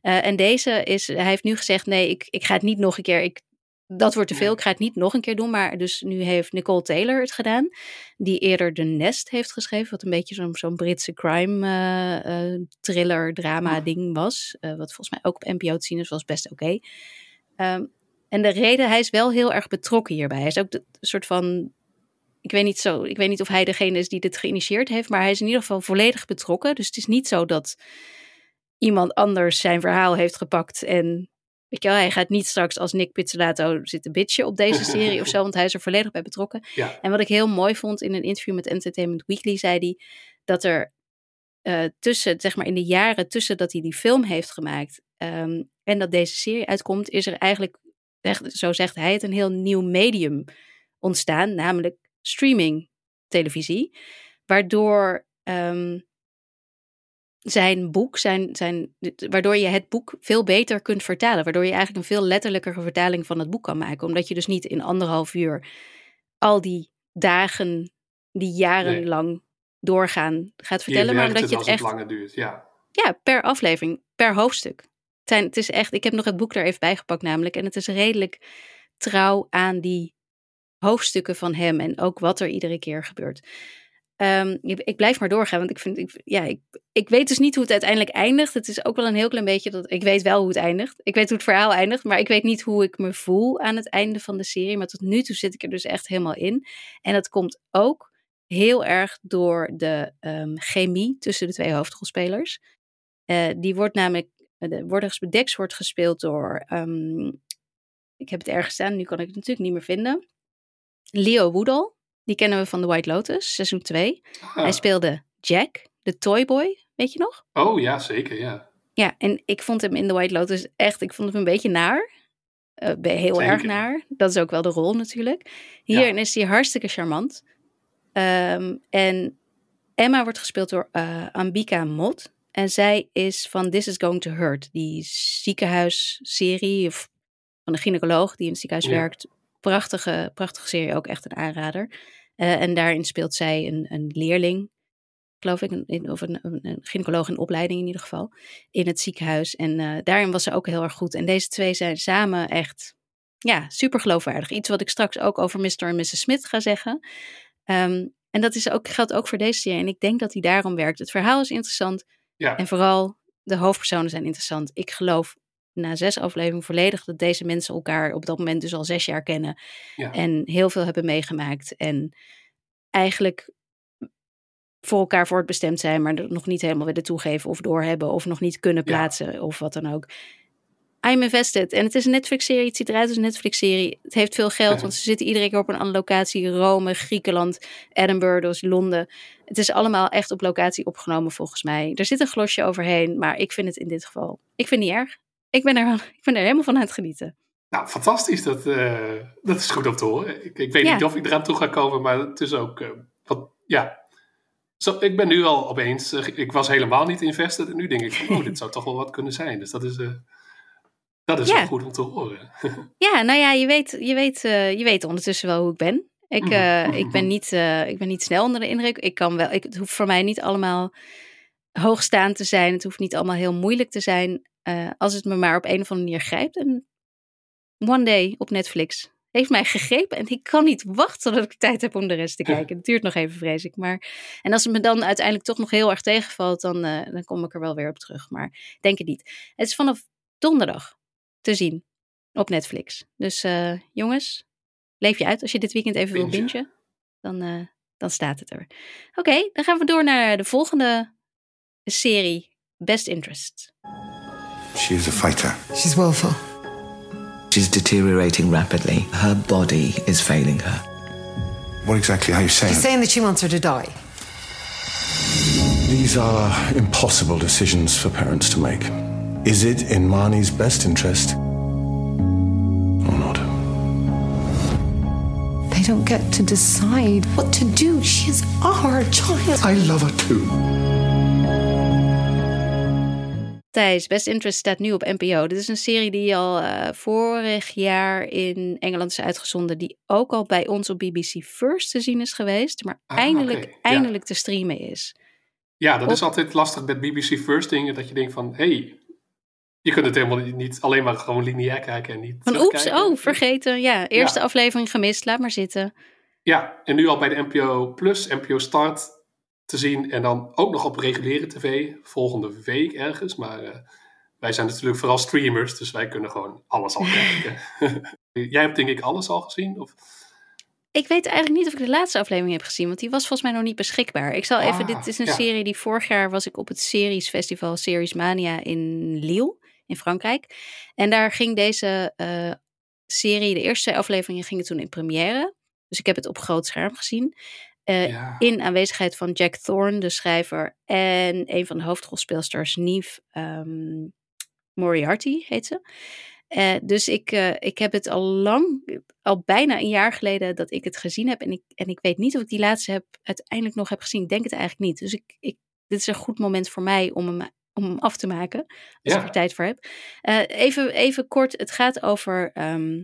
Eh, en deze is, hij heeft nu gezegd, nee, ik, ik ga het niet nog een keer, ik, dat wordt te veel, ik ga het niet nog een keer doen. Maar dus nu heeft Nicole Taylor het gedaan, die eerder The Nest heeft geschreven, wat een beetje zo'n zo'n Britse crime eh, eh, thriller drama ding was. Wat volgens mij ook op NPO te zien is, was best oké. Ehm, en de reden, hij is wel heel erg betrokken hierbij. Hij is ook de, een soort van ik weet niet zo, ik weet niet of hij degene is die dit geïnitieerd heeft, maar hij is in ieder geval volledig betrokken. Dus het is niet zo dat iemand anders zijn verhaal heeft gepakt en weet je wel, hij gaat niet straks als Nick Pizzolatto zitten bitchen op deze serie of zo, want hij is er volledig bij betrokken. Ja. En wat ik heel mooi vond in een interview met Entertainment Weekly, zei hij dat er eh, tussen, zeg maar in de jaren tussen dat hij die film heeft gemaakt ehm, en dat deze serie uitkomt, is er eigenlijk, echt, zo zegt hij het, een heel nieuw medium ontstaan, namelijk streaming televisie, waardoor ehm, zijn boek, zijn, zijn, waardoor je het boek veel beter kunt vertalen, waardoor je eigenlijk een veel letterlijkere vertaling van het boek kan maken, omdat je dus niet in anderhalf uur al die dagen, die jarenlang doorgaan gaat vertellen, je maar omdat je het echt het langer duurt. Ja. ja, per aflevering, per hoofdstuk. Zijn, het is echt, ik heb nog het boek er even bijgepakt namelijk. En het is redelijk trouw aan die hoofdstukken van hem en ook wat er iedere keer gebeurt. Ehm, ik, blijf maar doorgaan, want ik vind, ik, ja, ik, weet dus niet hoe het uiteindelijk eindigt. Het is ook wel een heel klein beetje dat ik weet wel hoe het eindigt. Ik weet hoe het verhaal eindigt, maar ik weet niet hoe ik me voel aan het einde van de serie. Maar tot nu toe zit ik er dus echt helemaal in. En dat komt ook heel erg door de ehm, chemie tussen de twee hoofdrolspelers. Eh, die wordt namelijk, de Wordex Dex wordt gespeeld door, ehm, ik heb het ergens staan, nu kan ik het natuurlijk niet meer vinden. Leo Woodall, die kennen we van The White Lotus, seizoen 2. Ah. Hij speelde Jack, de Toyboy, weet je nog? Oh ja, zeker, ja. Ja, en ik vond hem in The White Lotus echt, ik vond hem een beetje naar. Eh, heel Zeker. erg naar. Dat is ook wel de rol natuurlijk. Hierin is hij hartstikke charmant. Ehm, en Emma wordt gespeeld door eh, Ambika Mot. En zij is van This is Going to Hurt. Die ziekenhuisserie of van een gynaecoloog die in het ziekenhuis Ja. werkt. Prachtige, prachtige serie, ook echt een aanrader. Eh, en daarin speelt zij een, een leerling, geloof ik, een, of een, een, gynaecoloog in opleiding in ieder geval, in het ziekenhuis. En eh, daarin was ze ook heel erg goed. En deze twee zijn samen echt, ja, super geloofwaardig. Iets wat ik straks ook over Mr. en Mrs. Smith ga zeggen. Ehm, en dat is ook, geldt ook voor deze serie. En ik denk dat die daarom werkt. Het verhaal is interessant. Ja, En vooral de hoofdpersonen zijn interessant. Ik geloof na zes afleveringen volledig dat deze mensen elkaar op dat moment dus al zes jaar kennen. Ja. En heel veel hebben meegemaakt. En eigenlijk voor elkaar voortbestemd zijn, maar nog niet helemaal willen toegeven of doorhebben of nog niet kunnen Ja. plaatsen of wat dan ook. I'm invested. En het is een Netflix-serie. Het ziet eruit als een Netflix-serie. Het heeft veel geld, want ze zitten iedere keer op een andere locatie. Rome, Griekenland, Edinburgh, dus Londen. Het is allemaal echt op locatie opgenomen volgens mij. Er zit een glosje overheen, maar ik vind het in dit geval... Ik vind het niet erg. Ik ben er, ik ben er helemaal van aan het genieten. nou fantastisch. Dat, eh, dat is goed om te horen. Ik, ik weet Ja. niet of ik eraan toe ga komen, maar het is ook, eh, wat, ja, Zo, ik ben nu al opeens, eh, ik was helemaal niet invested en nu denk ik van, oh, dit zou toch wel wat kunnen zijn. Dus dat is, dat is Ja. wel goed om te horen. Ja, nou ja, je weet, je, weet, je weet ondertussen wel hoe ik ben. Ik, Mhm, eh, ik, ben niet, eh, ik ben niet snel onder de indruk. Ik kan wel, ik, het hoeft voor mij niet allemaal hoogstaand te zijn. Het hoeft niet allemaal heel moeilijk te zijn. eh, als het me maar op een of andere manier grijpt. En One Day op Netflix heeft mij gegrepen. En ik kan niet wachten tot ik tijd heb om de rest te kijken. Het duurt nog even, vrees ik. Maar, en als het me dan uiteindelijk toch nog heel erg tegenvalt, dan, dan kom ik er wel weer op terug. Maar denk het niet. Het is vanaf donderdag te zien op Netflix. Dus jongens, leef je uit. Als je dit weekend even wil Bingen. dan, eh, dan staat het er. Oké, dan gaan we door naar de volgende serie. Best Interest. She is a fighter. She's willful. She's deteriorating rapidly. Her body is failing her. What exactly are you saying? She's saying that she wants her to die. These are impossible decisions for parents to make. Is it in Marnie's best interest don't get to decide what to do. She is our child. I love her too. Thijs, Best Interest staat nu op NPO. Dit is een serie die al eh, vorig jaar in Engeland is uitgezonden. Die ook al bij ons op BBC First te zien is geweest. Maar Ah, eindelijk, ja. eindelijk te streamen is. Ja, dat Op- is altijd lastig met BBC First dingen, dat je denkt van, hé, hey, je kunt het helemaal niet alleen maar gewoon lineair kijken en niet Van oeps, oh, vergeten. Ja, eerste Ja. aflevering gemist. Laat maar zitten. Ja, en nu al bij de NPO Plus, NPO Start te zien en dan ook nog op reguliere tv, volgende week ergens. Maar eh, wij zijn natuurlijk vooral streamers, dus wij kunnen gewoon alles al kijken. Jij hebt denk ik alles al gezien? Of? Ik weet eigenlijk niet of ik de laatste aflevering heb gezien, want die was volgens mij nog niet beschikbaar. Ik zal even, Ah, dit is een ja. serie die vorig jaar was ik op het Series Festival Series Mania in Lille, in Frankrijk. En daar ging deze eh, serie, de eerste twee afleveringen gingen toen in première. Dus ik heb het op groot scherm gezien. Eh, Ja. In aanwezigheid van Jack Thorne, de schrijver, en een van de hoofdrolspeelsters, Neve ehm, Moriarty heet ze. Eh, dus ik, ik heb het al lang, al bijna een jaar geleden dat ik het gezien heb. En ik, en ik weet niet of ik die laatste heb, uiteindelijk nog heb gezien. Ik denk het eigenlijk niet. Dus ik, ik, dit is een goed moment voor mij om hem, om hem af te maken. Als Ja. ik er tijd voor heb. Eh, even, even kort, het gaat over ehm,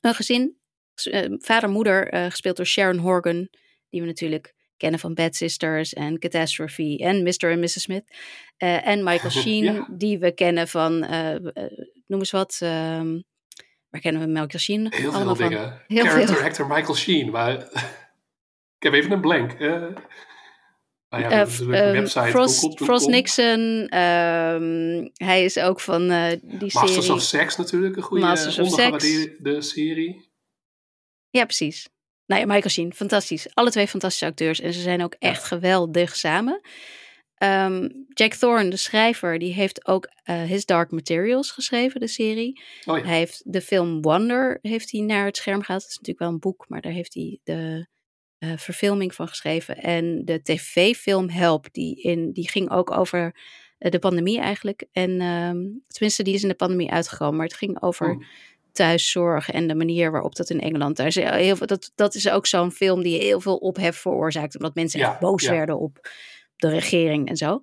een gezin. Eh, vader, moeder, eh, gespeeld door Sharon Horgan. Die we natuurlijk kennen van Bad Sisters en Catastrophe en Mr. en Mrs. Smith. En Michael Sheen, Ja. die we kennen van, noem eens wat, ehm, waar kennen we Michael Sheen Heel allemaal veel van? dingen. Heel Character veel. actor Michael Sheen, maar ik heb even een blank. Eh. maar ja, Eh, dat is natuurlijk een ehm, website. Frost. Frost Nixon, ehm, hij is ook van eh, die Masters serie. of Sex natuurlijk, een goede Masters of Sex. ondergewaardeerde serie. Ja, precies. Nou ja, Michael Sheen, fantastisch. Alle twee fantastische acteurs en ze zijn ook echt geweldig samen. Ehm, Jack Thorne, de schrijver, die heeft ook eh, His Dark Materials geschreven, de serie. Oh ja. Hij heeft de film Wonder heeft hij naar het scherm gehaald. Dat is natuurlijk wel een boek, maar daar heeft hij de eh, verfilming van geschreven. En de tv-film Help, die, in, die ging ook over eh, de pandemie eigenlijk. En ehm, tenminste, die is in de pandemie uitgekomen. Maar het ging over Oh. thuiszorg en de manier waarop dat in Engeland. Daar is heel veel, dat, dat is ook zo'n film die heel veel ophef veroorzaakt. Omdat mensen Ja, echt boos ja. werden op de regering en zo.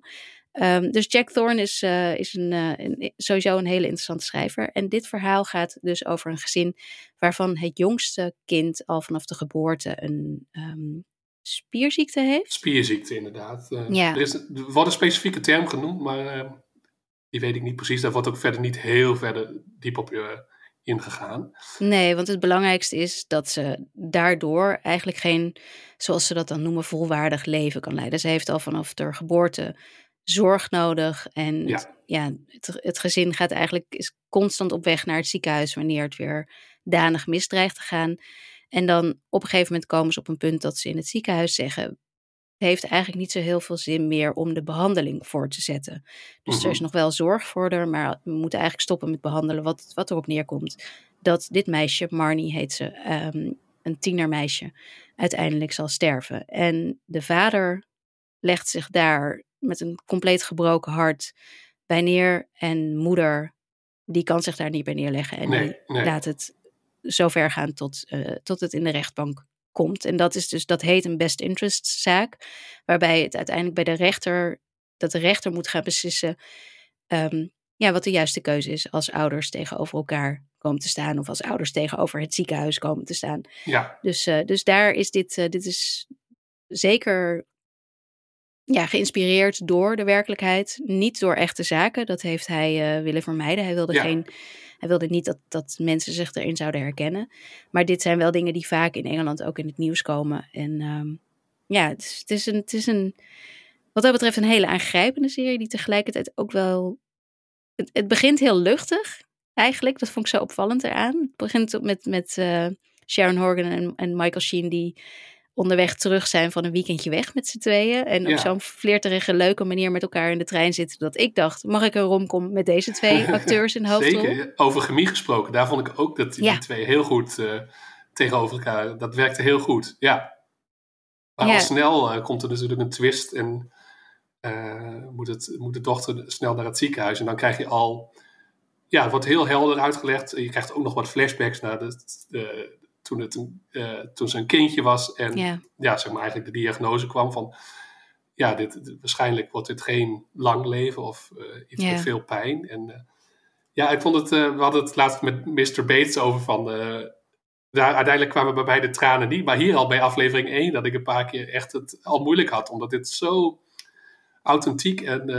Ehm, dus Jack Thorne is, eh, is een, eh, een- sowieso een hele interessante schrijver. En dit verhaal gaat dus over een gezin waarvan het jongste kind al vanaf de geboorte een ehm, spierziekte heeft. Spierziekte inderdaad. Eh, Ja. er, is, er wordt een specifieke term genoemd, maar die weet ik niet precies. Daar wordt ook verder niet heel verder diep op eh, ingegaan. Nee, want het belangrijkste is dat ze daardoor eigenlijk geen, zoals ze dat dan noemen, volwaardig leven kan leiden. Ze heeft al vanaf de geboorte zorg nodig. En Ja. het, ja, het, het gezin gaat eigenlijk is constant op weg naar het ziekenhuis wanneer het weer danig misdreigt te gaan. En dan op een gegeven moment komen ze op een punt dat ze in het ziekenhuis zeggen. Het heeft eigenlijk niet zo heel veel zin meer om de behandeling voor te zetten. Dus er is nog wel zorg voor haar, maar we moeten eigenlijk stoppen met behandelen. Wat, wat erop neerkomt dat dit meisje, Marnie heet ze, ehm, een tienermeisje, uiteindelijk zal sterven. En de vader legt zich daar met een compleet gebroken hart bij neer. En moeder, die kan zich daar niet bij neerleggen. En Nee, die nee. laat het zo ver gaan tot, eh, tot het in de rechtbank komt. En dat is dus, dat heet een best interest zaak. Waarbij het uiteindelijk bij de rechter, dat de rechter moet gaan beslissen ehm, ja, wat de juiste keuze is als ouders tegenover elkaar komen te staan. Of als ouders tegenover het ziekenhuis komen te staan. Ja, Dus, eh, dus daar is dit, eh, dit is zeker ja, geïnspireerd door de werkelijkheid. Niet door echte zaken. Dat heeft hij eh, willen vermijden. Hij wilde, Ja. geen, hij wilde niet dat, dat mensen zich erin zouden herkennen. Maar dit zijn wel dingen die vaak in Engeland ook in het nieuws komen. En ehm, ja, het is, het, is een, het is een, wat dat betreft een hele aangrijpende serie. Die tegelijkertijd ook wel... Het, het begint heel luchtig eigenlijk. Dat vond ik zo opvallend eraan. Het begint met, met eh, Sharon Horgan en, en Michael Sheen die onderweg terug zijn van een weekendje weg met z'n tweeën. En Ja. op zo'n flirterige, leuke manier met elkaar in de trein zitten. Dat ik dacht, mag ik een romcom met deze twee acteurs in de hoofdrol? zeker. Over chemie gesproken, daar vond ik ook dat die, Ja. twee heel goed eh, tegenover elkaar, dat werkte heel goed. Ja. Maar Ja. al snel eh, komt er natuurlijk een twist en eh, moet, het, moet de dochter snel naar het ziekenhuis. En dan krijg je al, ja, het wordt heel helder uitgelegd. Je krijgt ook nog wat flashbacks naar de, de- toen, het, een- eh, toen ze een kindje was. En Ja. ja, zeg maar eigenlijk de diagnose kwam van, ja, dit, dit- waarschijnlijk wordt dit geen lang leven of eh, iets met veel pijn. En eh, ja, ik vond het, we hadden het laatst met Mr. Bates over van, daar, uiteindelijk kwamen bij mij de tranen niet, maar hier al bij aflevering 1 dat ik een paar keer echt het al moeilijk had, omdat dit zo authentiek en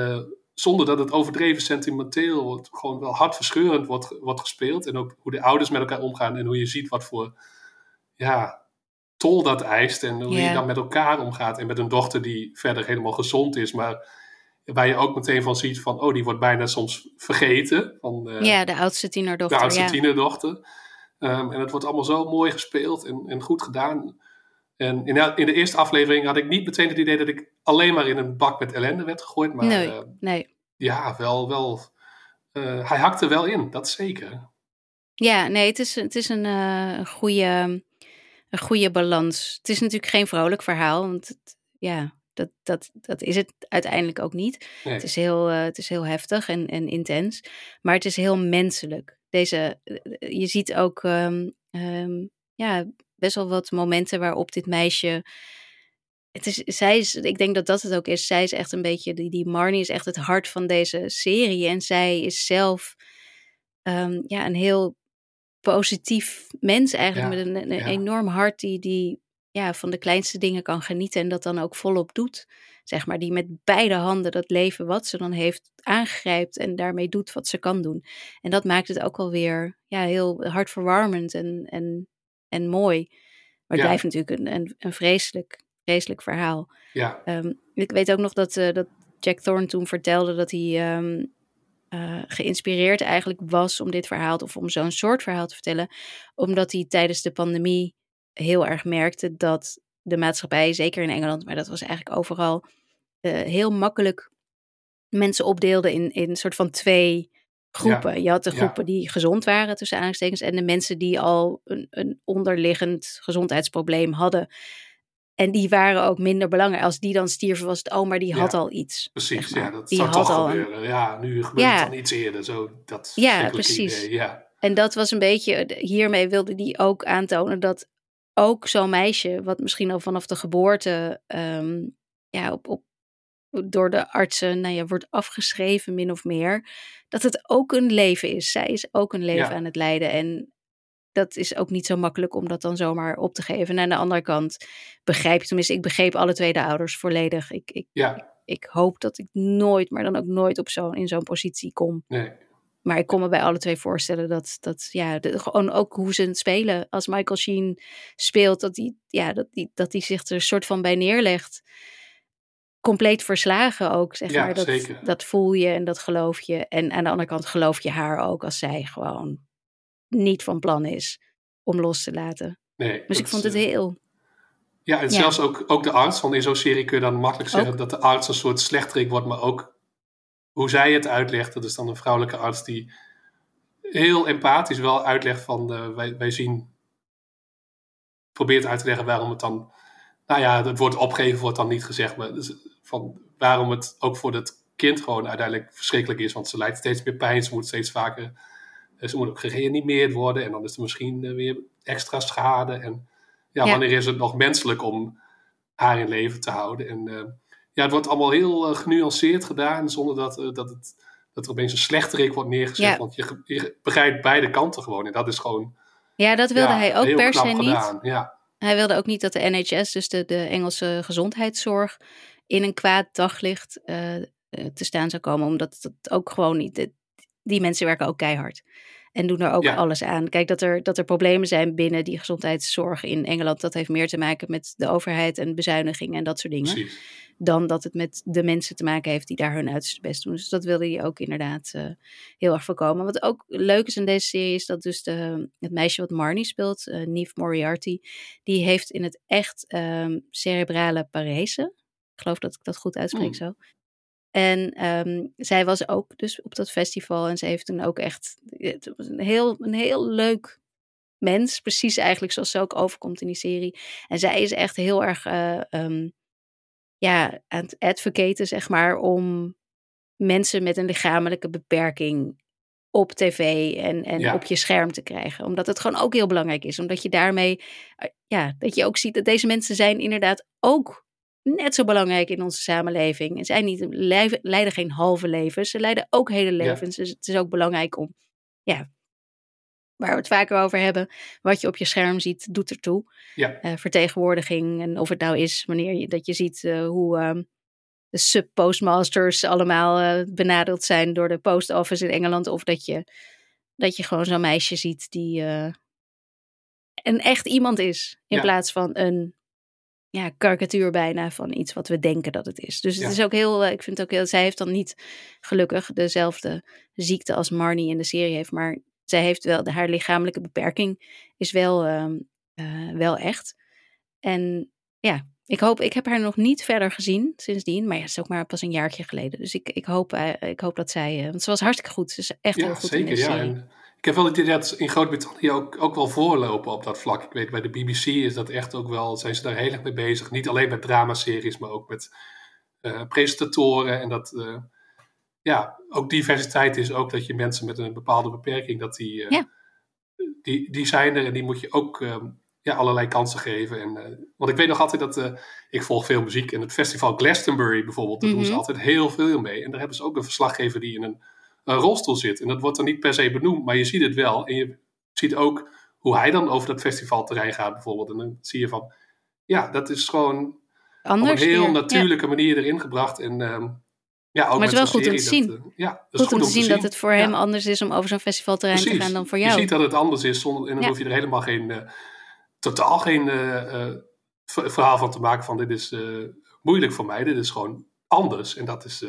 zonder dat het overdreven sentimenteel wordt, gewoon wel hartverscheurend wordt, wordt gespeeld. En ook hoe de ouders met elkaar omgaan en hoe je ziet wat voor ja, tol dat eist en hoe je dan met elkaar omgaat. En met een dochter die verder helemaal gezond is, maar waar je ook meteen van ziet van, oh, die wordt bijna soms vergeten. Van, eh, Ja, de oudste de tienerdochter. oudste ja. tienerdochter. Ehm, en het wordt allemaal zo mooi gespeeld en, en goed gedaan. En in, de- in de eerste aflevering had ik niet meteen het idee dat ik alleen maar in een bak met ellende werd gegooid. Maar nee, eh, nee. ja, wel, wel. eh, hij hakte wel in, dat zeker. Ja, nee, het is, het is een, eh, een, goede, een goede balans. Het is natuurlijk geen vrolijk verhaal, want het, ja, dat, dat, dat is het uiteindelijk ook niet. Nee. Het is heel, eh, het is heel heftig en, en intens, maar het is heel menselijk. Deze, eh, je ziet ook ehm, ehm, ja, best wel wat momenten waarop dit meisje. Het is, zij is, ik denk dat dat het ook is. Zij is echt een beetje, die, die Marnie is echt het hart van deze serie. En zij is zelf ehm, ja, een heel positief mens eigenlijk. Ja, met een, een ja. enorm hart die, die ja, van de kleinste dingen kan genieten. En dat dan ook volop doet. Zeg maar, die met beide handen dat leven wat ze dan heeft aangrijpt. En daarmee doet wat ze kan doen. En dat maakt het ook wel weer ja, heel hartverwarmend en, en, en mooi. Maar het Ja. blijft natuurlijk een, een, een vreselijk, vreselijk verhaal. Ja, Ehm, ik weet ook nog dat, eh, dat Jack Thorne toen vertelde dat hij ehm, eh, geïnspireerd eigenlijk was om dit verhaal of om zo'n soort verhaal te vertellen, omdat hij tijdens de pandemie heel erg merkte dat de maatschappij, zeker in Engeland, maar dat was eigenlijk overal, eh, heel makkelijk mensen opdeelde in, in een soort van twee groepen. Je had de ja. groepen die gezond waren, tussen aanhalingstekens, en de mensen die al een, een onderliggend gezondheidsprobleem hadden. En die waren ook minder belangrijk. Als die dan stierven, was het, oh, maar die had Ja, al iets. precies. zeg maar. Ja, dat die zou had toch al een- gebeuren. Ja, nu gebeurt Ja. het dan iets eerder. Zo, dat Ja, precies. idee, Ja, En dat was een beetje, hiermee wilde die ook aantonen dat ook zo'n meisje, wat misschien al vanaf de geboorte ehm, ja, op, op, door de artsen nou ja, wordt afgeschreven, min of meer, dat het ook een leven is. Zij is ook een leven Ja. aan het leiden. En dat is ook niet zo makkelijk om dat dan zomaar op te geven. En aan de andere kant begrijp je, tenminste, ik begreep alle twee de ouders volledig. Ik, ik, ja, ik hoop dat ik nooit, maar dan ook nooit op zo'n in zo'n positie kom. nee. Maar ik kon me bij alle twee voorstellen dat, dat ja, de- gewoon ook hoe ze het spelen. Als Michael Sheen speelt, dat hij ja, dat die, dat die zich er een soort van bij neerlegt. Compleet verslagen ook, zeg Ja, maar. Dat, zeker. dat voel je en dat geloof je. En aan de andere kant geloof je haar ook als zij gewoon niet van plan is om los te laten. nee Dus ik vond het eh, heel... Ja, en Ja. zelfs ook, ook de arts, want in zo'n serie kun je dan makkelijk zeggen Ook. dat de arts een soort slechterik wordt, maar ook hoe zij het uitlegt. Dat is dan een vrouwelijke arts die heel empathisch wel uitlegt van eh, wij, wij zien, probeert uit te leggen waarom het dan, nou ja, het woord opgeven wordt dan niet gezegd, maar dus van waarom het ook voor dat kind gewoon uiteindelijk verschrikkelijk is, want ze lijdt steeds meer pijn, ze moet steeds vaker, ze moet ook gereanimeerd worden en dan is er misschien eh, weer extra schade en ja, Ja. wanneer is het nog menselijk om haar in leven te houden? En eh, ja, het wordt allemaal heel eh, genuanceerd gedaan, zonder dat, dat, het, dat er opeens een slechterik wordt neergezet. Ja. Want je, begrijpt beide kanten gewoon. En dat is gewoon Ja, dat wilde ja, hij ook per se niet. Hij wilde ook niet dat de NHS, dus de, de Engelse gezondheidszorg, in een kwaad daglicht te staan zou komen. Omdat het ook gewoon niet. Die mensen werken ook keihard. En doen er ook Ja. alles aan. Kijk, dat er, dat er problemen zijn binnen die gezondheidszorg in Engeland. Dat heeft meer te maken met de overheid en bezuinigingen en dat soort dingen. precies. Dan dat het met de mensen te maken heeft die daar hun uiterste best doen. Dus dat wilde hij ook inderdaad eh, heel erg voorkomen. Wat ook leuk is in deze serie is dat dus de, het meisje wat Marnie speelt, Neve Moriarty, die heeft in het echt ehm, cerebrale parese. Ik geloof dat ik dat goed uitspreek Hmm. zo. En ehm, zij was ook dus op dat festival en ze heeft toen ook echt het was een heel, een heel leuk mens. Precies eigenlijk zoals ze ook overkomt in die serie. En zij is echt heel erg eh, ehm, ja, aan het advocaten, zeg maar, om mensen met een lichamelijke beperking op tv en, en Ja. op je scherm te krijgen. Omdat het gewoon ook heel belangrijk is. Omdat je daarmee, eh, ja, dat je ook ziet dat deze mensen zijn inderdaad ook net zo belangrijk in onze samenleving. En zijn niet, leiden geen halve levens, ze leiden ook hele levens. Dus het is ook belangrijk om, ja, waar we het vaker over hebben, wat je op je scherm ziet, doet ertoe Ja, eh, vertegenwoordiging. En of het nou is wanneer je, dat je ziet eh, hoe ehm, de sub-postmasters allemaal eh, benadeeld zijn door de post office in Engeland. Of dat je, dat je gewoon zo'n meisje ziet die een echt iemand is. In Ja. plaats van een ja, karikatuur bijna van iets wat we denken dat het is. Dus het Ja. is ook heel, eh, ik vind het ook heel, zij heeft dan niet gelukkig dezelfde ziekte als Marnie in de serie heeft. Maar zij heeft wel, haar lichamelijke beperking is wel, ehm, eh, wel echt. En ja, ik hoop, ik heb haar nog niet verder gezien sindsdien. Maar ja, het is ook maar pas een jaartje geleden. Dus ik, ik, hoop, eh, ik hoop dat zij, eh, want ze was hartstikke goed. Ze is echt heel ja goed in zeker. deze Ja. serie. En ik heb wel het idee dat in Groot-Brittannië ook, ook wel voorlopen op dat vlak. Ik weet, bij de BBC is dat echt ook wel, zijn ze daar heel erg mee bezig. Niet alleen met dramaseries, maar ook met eh, presentatoren. En dat, eh, ja, ook diversiteit is ook dat je mensen met een bepaalde beperking, dat die, eh, Ja. die, die zijn er en die moet je ook ehm, ja, allerlei kansen geven. En, want ik weet nog altijd dat, ik volg veel muziek en het festival Glastonbury bijvoorbeeld, daar doen ze Mhm. altijd heel veel mee. En daar hebben ze ook een verslaggever die in een, een rolstoel zit. En dat wordt dan niet per se benoemd, maar je ziet het wel. En je ziet ook hoe hij dan over dat festivalterrein gaat bijvoorbeeld. En dan zie je van, ja, dat is gewoon op een heel weer. Ja. natuurlijke manier erin gebracht. En ehm, ja, ook Maar het is wel goed om te dat, zien. ja, dat is Goed om te zien dat het voor hem Ja. anders is om over zo'n festivalterrein te gaan dan voor Je jou. ziet dat het anders is, zonder, en dan Ja. hoef je er helemaal geen, eh, totaal geen eh, ver- verhaal van te maken van dit is moeilijk voor mij, dit is gewoon anders. En dat is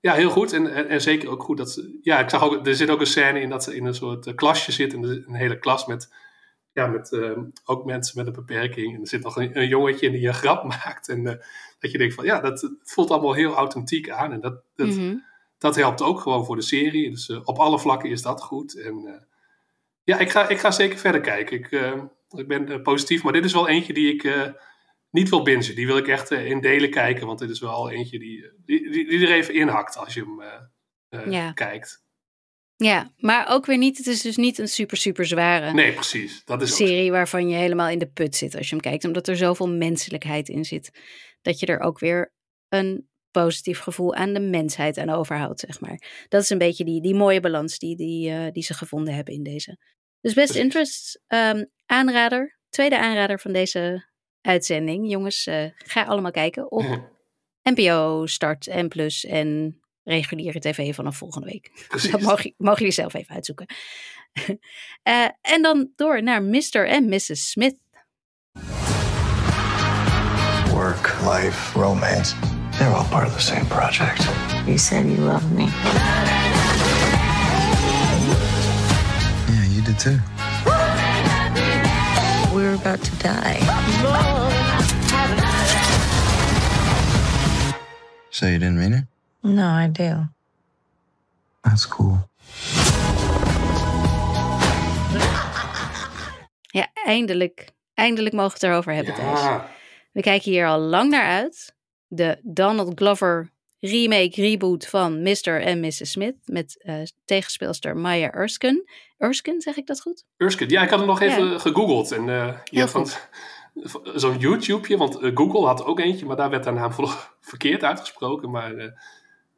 ja, heel goed. En, en, en zeker ook goed dat ze, ja, ik zag ook, er zit ook een scène in dat ze in een soort eh, klasje zit, en een hele klas met, ja, met eh, ook mensen met een beperking. En er zit nog een, een jongetje in die een grap maakt. En eh, dat je denkt van, ja, dat voelt allemaal heel authentiek aan. En dat, dat, Mhm. dat helpt ook gewoon voor de serie. Dus eh, op alle vlakken is dat goed. En ja, ik ga, ik ga zeker verder kijken. Ik, ik ben positief, maar dit is wel eentje die ik niet wil bingen. Die wil ik echt eh, in delen kijken, want dit is wel eentje die, eh, die, die, die er even inhakt als je hem eh, Ja. kijkt. Ja, maar ook weer niet. Het is dus niet een super, super zware Nee, precies. Dat is ook serie waarvan je helemaal in de put zit als je hem kijkt. Omdat er zoveel menselijkheid in zit. Dat je er ook weer een positief gevoel aan de mensheid aan overhoudt, zeg maar. Dat is een beetje die, die mooie balans die, die, die ze gevonden hebben in deze. Dus Best Precies. Interest, ehm, aanrader. Tweede aanrader van deze uitzending. Jongens, eh, ga allemaal kijken op NPO, Start, N+, Plus en reguliere tv vanaf volgende week. Precies. Dat mogen, mogen jullie zelf even uitzoeken. Eh, en dan door naar Mr. en Mrs. Smith. Work, life, romance. They're all part of the same project. You said you loved me. Yeah, you did too. We're about to die. So you didn't mean it? No, I do. That's cool. Ja, eindelijk. Eindelijk mogen we het erover hebben thuis. Ja, We kijken hier al lang naar uit. De Donald Glover remake, reboot van Mr. en Mrs. Smith met uh, tegenspeelster Maya Erskine. Erskine, zeg ik dat goed? Erskine, ja, ik had hem nog even ja. gegoogeld. En uh, je van zo'n YouTubeje, want uh, Google had ook eentje, maar daar werd haar naam verkeerd uitgesproken. Maar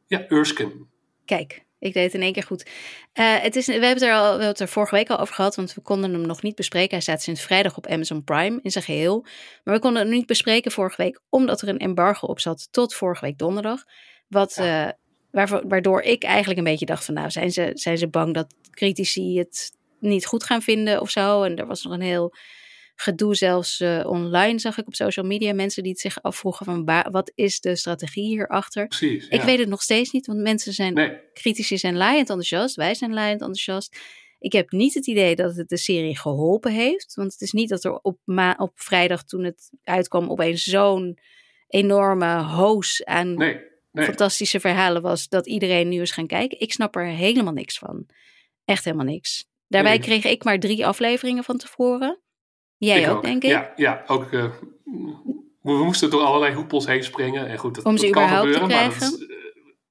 ja, Erskine. Kijk, ik deed het in één keer goed. Uh, het is, we, hebben het er al, we hebben het er vorige week al over gehad, want we konden hem nog niet bespreken. Hij staat sinds vrijdag op Amazon Prime in zijn geheel. Maar we konden hem niet bespreken vorige week, omdat er een embargo op zat tot vorige week donderdag. Wat, ja. uh, waardoor ik eigenlijk een beetje dacht van, nou, zijn ze, zijn ze bang dat critici het niet goed gaan vinden of zo? En er was nog een heel gedoe zelfs uh, online zag ik op social media mensen die het zich afvroegen van wat is de strategie hierachter? Precies, Ik weet het nog steeds niet, want mensen zijn nee. critici zijn laaiend enthousiast, wij zijn laaiend enthousiast. Ik heb niet het idee dat het de serie geholpen heeft, want het is niet dat er op, ma op vrijdag toen het uitkwam opeens zo'n enorme hoos aan nee, nee. fantastische verhalen was dat iedereen nu is gaan kijken. Ik snap er helemaal niks van. Echt helemaal niks. Daarbij kreeg ik maar drie afleveringen van tevoren. Jij ik ook, denk ik? Ja, ja ook. Uh, we moesten door allerlei hoepels heen springen. En goed, dat, Om ze dat kan überhaupt gebeuren, te maar dat is uh,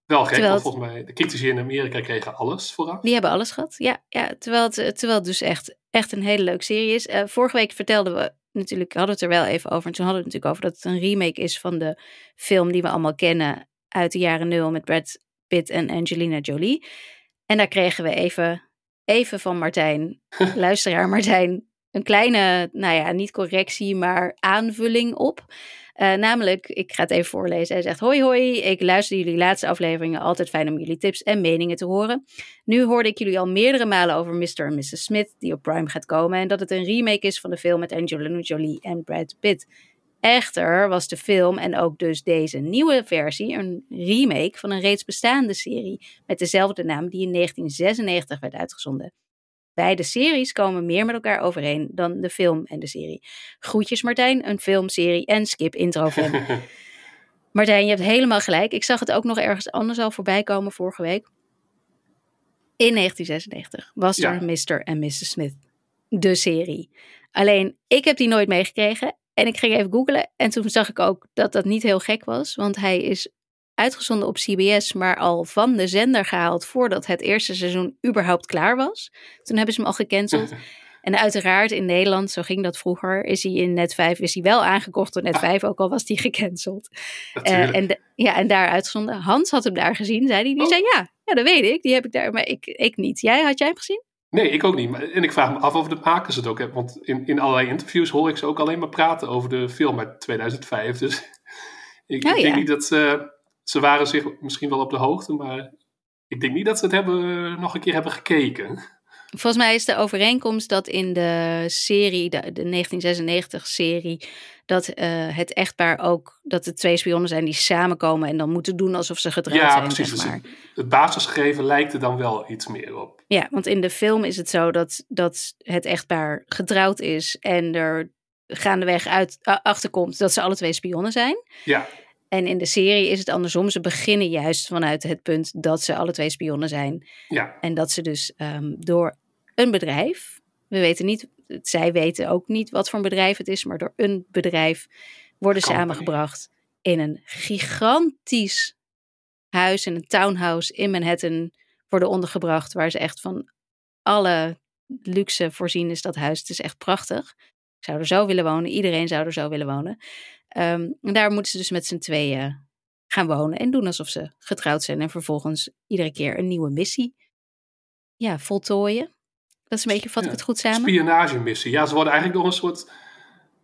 wel gek. Want volgens mij, de critici in Amerika kregen alles vooraf. Die hebben alles gehad, ja. ja terwijl, het, terwijl het dus echt, echt een hele leuke serie is. Uh, vorige week vertelden we natuurlijk, hadden we het er wel even over. En toen hadden we het natuurlijk over dat het een remake is van de film die we allemaal kennen uit de jaren nul met Brad Pitt en Angelina Jolie. En daar kregen we even, even van Martijn, luisteraar Martijn, een kleine, nou ja, niet correctie, maar aanvulling op. Uh, namelijk, ik ga het even voorlezen. Hij zegt: Hoi, hoi. Ik luister jullie laatste afleveringen. Altijd fijn om jullie tips en meningen te horen. Nu hoorde ik jullie al meerdere malen over Mr. en Mrs. Smith, die op Prime gaat komen. En dat het een remake is van de film met Angelina Jolie en Brad Pitt. Echter was de film en ook dus deze nieuwe versie een remake van een reeds bestaande serie met dezelfde naam die in 1996 werd uitgezonden. Beide series komen meer met elkaar overeen dan de film en de serie. Groetjes Martijn, een filmserie en skip intro fan. Martijn, je hebt helemaal gelijk. Ik zag het ook nog ergens anders al voorbij komen vorige week. In 1996 was Ja. er Mr. en Mrs. Smith, de serie. Alleen, ik heb die nooit meegekregen. En ik ging even googlen en toen zag ik ook dat dat niet heel gek was. Want hij is uitgezonden op CBS, maar al van de zender gehaald voordat het eerste seizoen überhaupt klaar was. Toen hebben ze hem al gecanceld. En uiteraard in Nederland, zo ging dat vroeger, is hij in Net 5 is hij wel aangekocht door Net 5, ook al was hij gecanceld. Eh, en, de- ja, en daar uitgezonden. Hans had hem daar gezien, zei hij. Die Oh. zei ja, ja, dat weet ik. Die heb ik daar, maar ik, ik niet. Jij, had jij hem gezien? Nee, ik ook niet. En ik vraag me af of de makers het ook hebben. Want in, in allerlei interviews hoor ik ze ook alleen maar praten over de film uit 2005. Dus ik, Oh, ja. denk niet dat ze... Ze waren zich misschien wel op de hoogte, maar ik denk niet dat ze het hebben, nog een keer hebben gekeken. Volgens mij is de overeenkomst dat in de serie, de, de 1996-serie, dat eh, het echtpaar ook, dat er twee spionnen zijn die samenkomen en dan moeten doen alsof ze getrouwd ja, zijn. precies. zeg Dus maar. het, het basisgegeven lijkt er dan wel iets meer op. Ja, want in de film is het zo dat, dat het echtpaar getrouwd is en er gaandeweg uit, achterkomt dat ze alle twee spionnen zijn. Ja, En in de serie is het andersom. Ze beginnen juist vanuit het punt dat ze alle twee spionnen zijn. ja, En dat ze dus ehm, door een bedrijf, we weten niet, zij weten ook niet wat voor een bedrijf het is, maar door een bedrijf worden Company. samengebracht in een gigantisch huis, in een townhouse in Manhattan, worden ondergebracht, waar ze echt van alle luxe voorzien is dat huis. Het is echt prachtig. Ik zou er zo willen wonen, iedereen zou er zo willen wonen. Ehm, en daar moeten ze dus met z'n tweeën gaan wonen en doen alsof ze getrouwd zijn en vervolgens iedere keer een nieuwe missie ja, voltooien. Dat is een beetje, vat ik het goed samen? spionagemissie. Ja, ze worden eigenlijk door een soort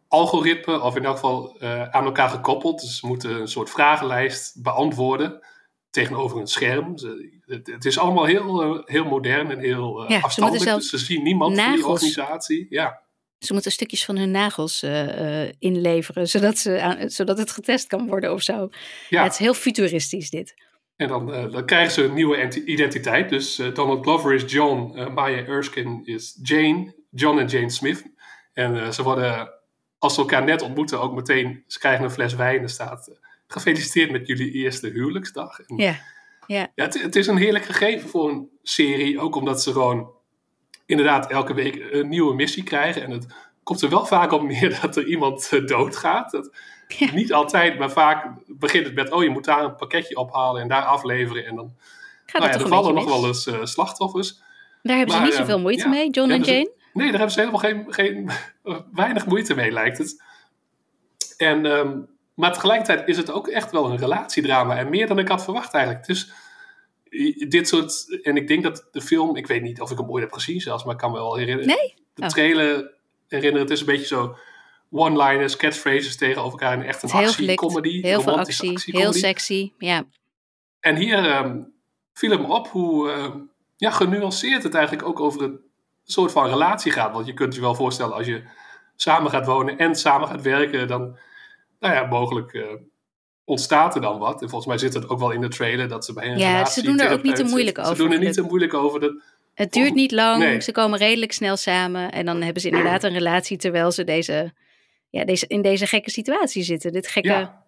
algoritme, of in elk geval eh, aan elkaar gekoppeld. Dus ze moeten een soort vragenlijst beantwoorden tegenover een scherm. Ze- het, het is allemaal heel, eh, heel modern en heel eh Ja, ze afstandelijk. moeten Dus ze zien niemand van die nagels- organisatie. Ja, Ze moeten stukjes van hun nagels inleveren, zodat, ze aan, zodat het getest kan worden of zo. ja. Het is heel futuristisch dit. En dan, eh, dan krijgen ze een nieuwe enti- identiteit. Dus eh, Donald Glover is John, eh, Maya Erskine is Jane, John en Jane Smith. En ze worden, als ze elkaar net ontmoeten, ook meteen, ze krijgen een fles wijn. Er staat, gefeliciteerd met jullie eerste huwelijksdag. En, Ja, ja. ja, het, het is een heerlijk gegeven voor een serie, ook omdat ze gewoon inderdaad elke week een nieuwe missie krijgen. En het komt er wel vaak op neer dat er iemand doodgaat. Dat, Ja. Niet altijd, maar vaak begint het met: oh, je moet daar een pakketje ophalen en daar afleveren. En dan Gaat nou ja, er vallen nog mis? wel eens eh, slachtoffers. Daar hebben ze niet zoveel ehm, moeite ja. mee, John en dus Jane. Nee, daar hebben ze helemaal geen, geen weinig moeite mee, lijkt het. En, ehm, maar tegelijkertijd is het ook echt wel een relatiedrama. En meer dan ik had verwacht eigenlijk. Dus dit soort... En ik denk dat de film... Ik weet niet of ik hem ooit heb gezien zelfs, maar ik kan me wel herinneren. Nee? De Oh. trailer herinneren. Het is een beetje zo... One-liners, catchphrases tegenover elkaar. En echt een heel actiecomedy. heel veel actie, heel sexy. Ja, En hier ehm, viel het me op hoe ehm, ja, genuanceerd het eigenlijk ook over een soort van relatie gaat. Want je kunt je wel voorstellen als je samen gaat wonen en samen gaat werken, dan nou ja, mogelijk eh, ontstaat er dan wat. En volgens mij zit het ook wel in de trailer dat ze bij een Ja, ze doen er ook niet te moeilijk over, Ze doen er niet te moeilijk over. Dat, het duurt niet lang, Nee. ze komen redelijk snel samen. En dan hebben ze inderdaad een relatie terwijl ze deze, ja, deze, in deze gekke situatie zitten. Dit gekke ja.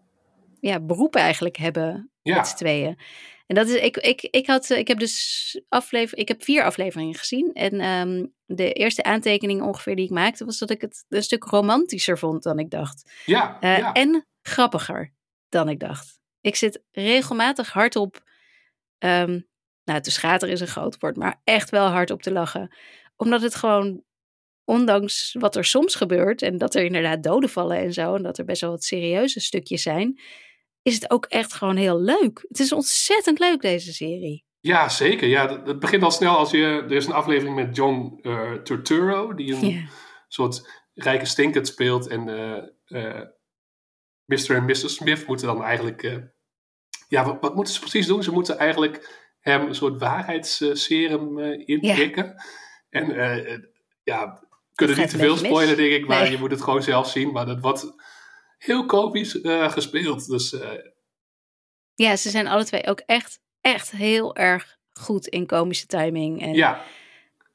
ja, beroep eigenlijk hebben Ja. met z'n tweeën. En dat is, ik, ik, ik, had, ik heb dus aflever, ik heb vier afleveringen gezien. En ehm, de eerste aantekening ongeveer die ik maakte, was dat ik het een stuk romantischer vond dan ik dacht. ja, Eh, ja. En grappiger dan ik dacht. Ik zit regelmatig hardop. ehm nou, te schater is een groot woord, maar echt wel hard op te lachen. Omdat het gewoon, ondanks wat er soms gebeurt. en dat er inderdaad doden vallen en zo. en dat er best wel wat serieuze stukjes zijn. is het ook echt gewoon heel leuk. Het is ontzettend leuk, deze serie. Ja, zeker. Ja, het- begint al snel als je... Er is een aflevering met John Turturro, die een soort rijke stinkert speelt. En eh, eh, Mr. en Mrs. Smith moeten dan eigenlijk... ja, wat, wat moeten ze precies doen? Ze moeten eigenlijk hem een soort waarheidsserum inprikken. En eh, eh, ja, kunnen niet te veel spoilen, denk ik. Maar Nee. je moet het gewoon zelf zien. Maar dat wordt heel komisch eh, gespeeld. Dus eh, ja, ze zijn alle twee ook echt, echt heel erg goed in komische timing. En, ja,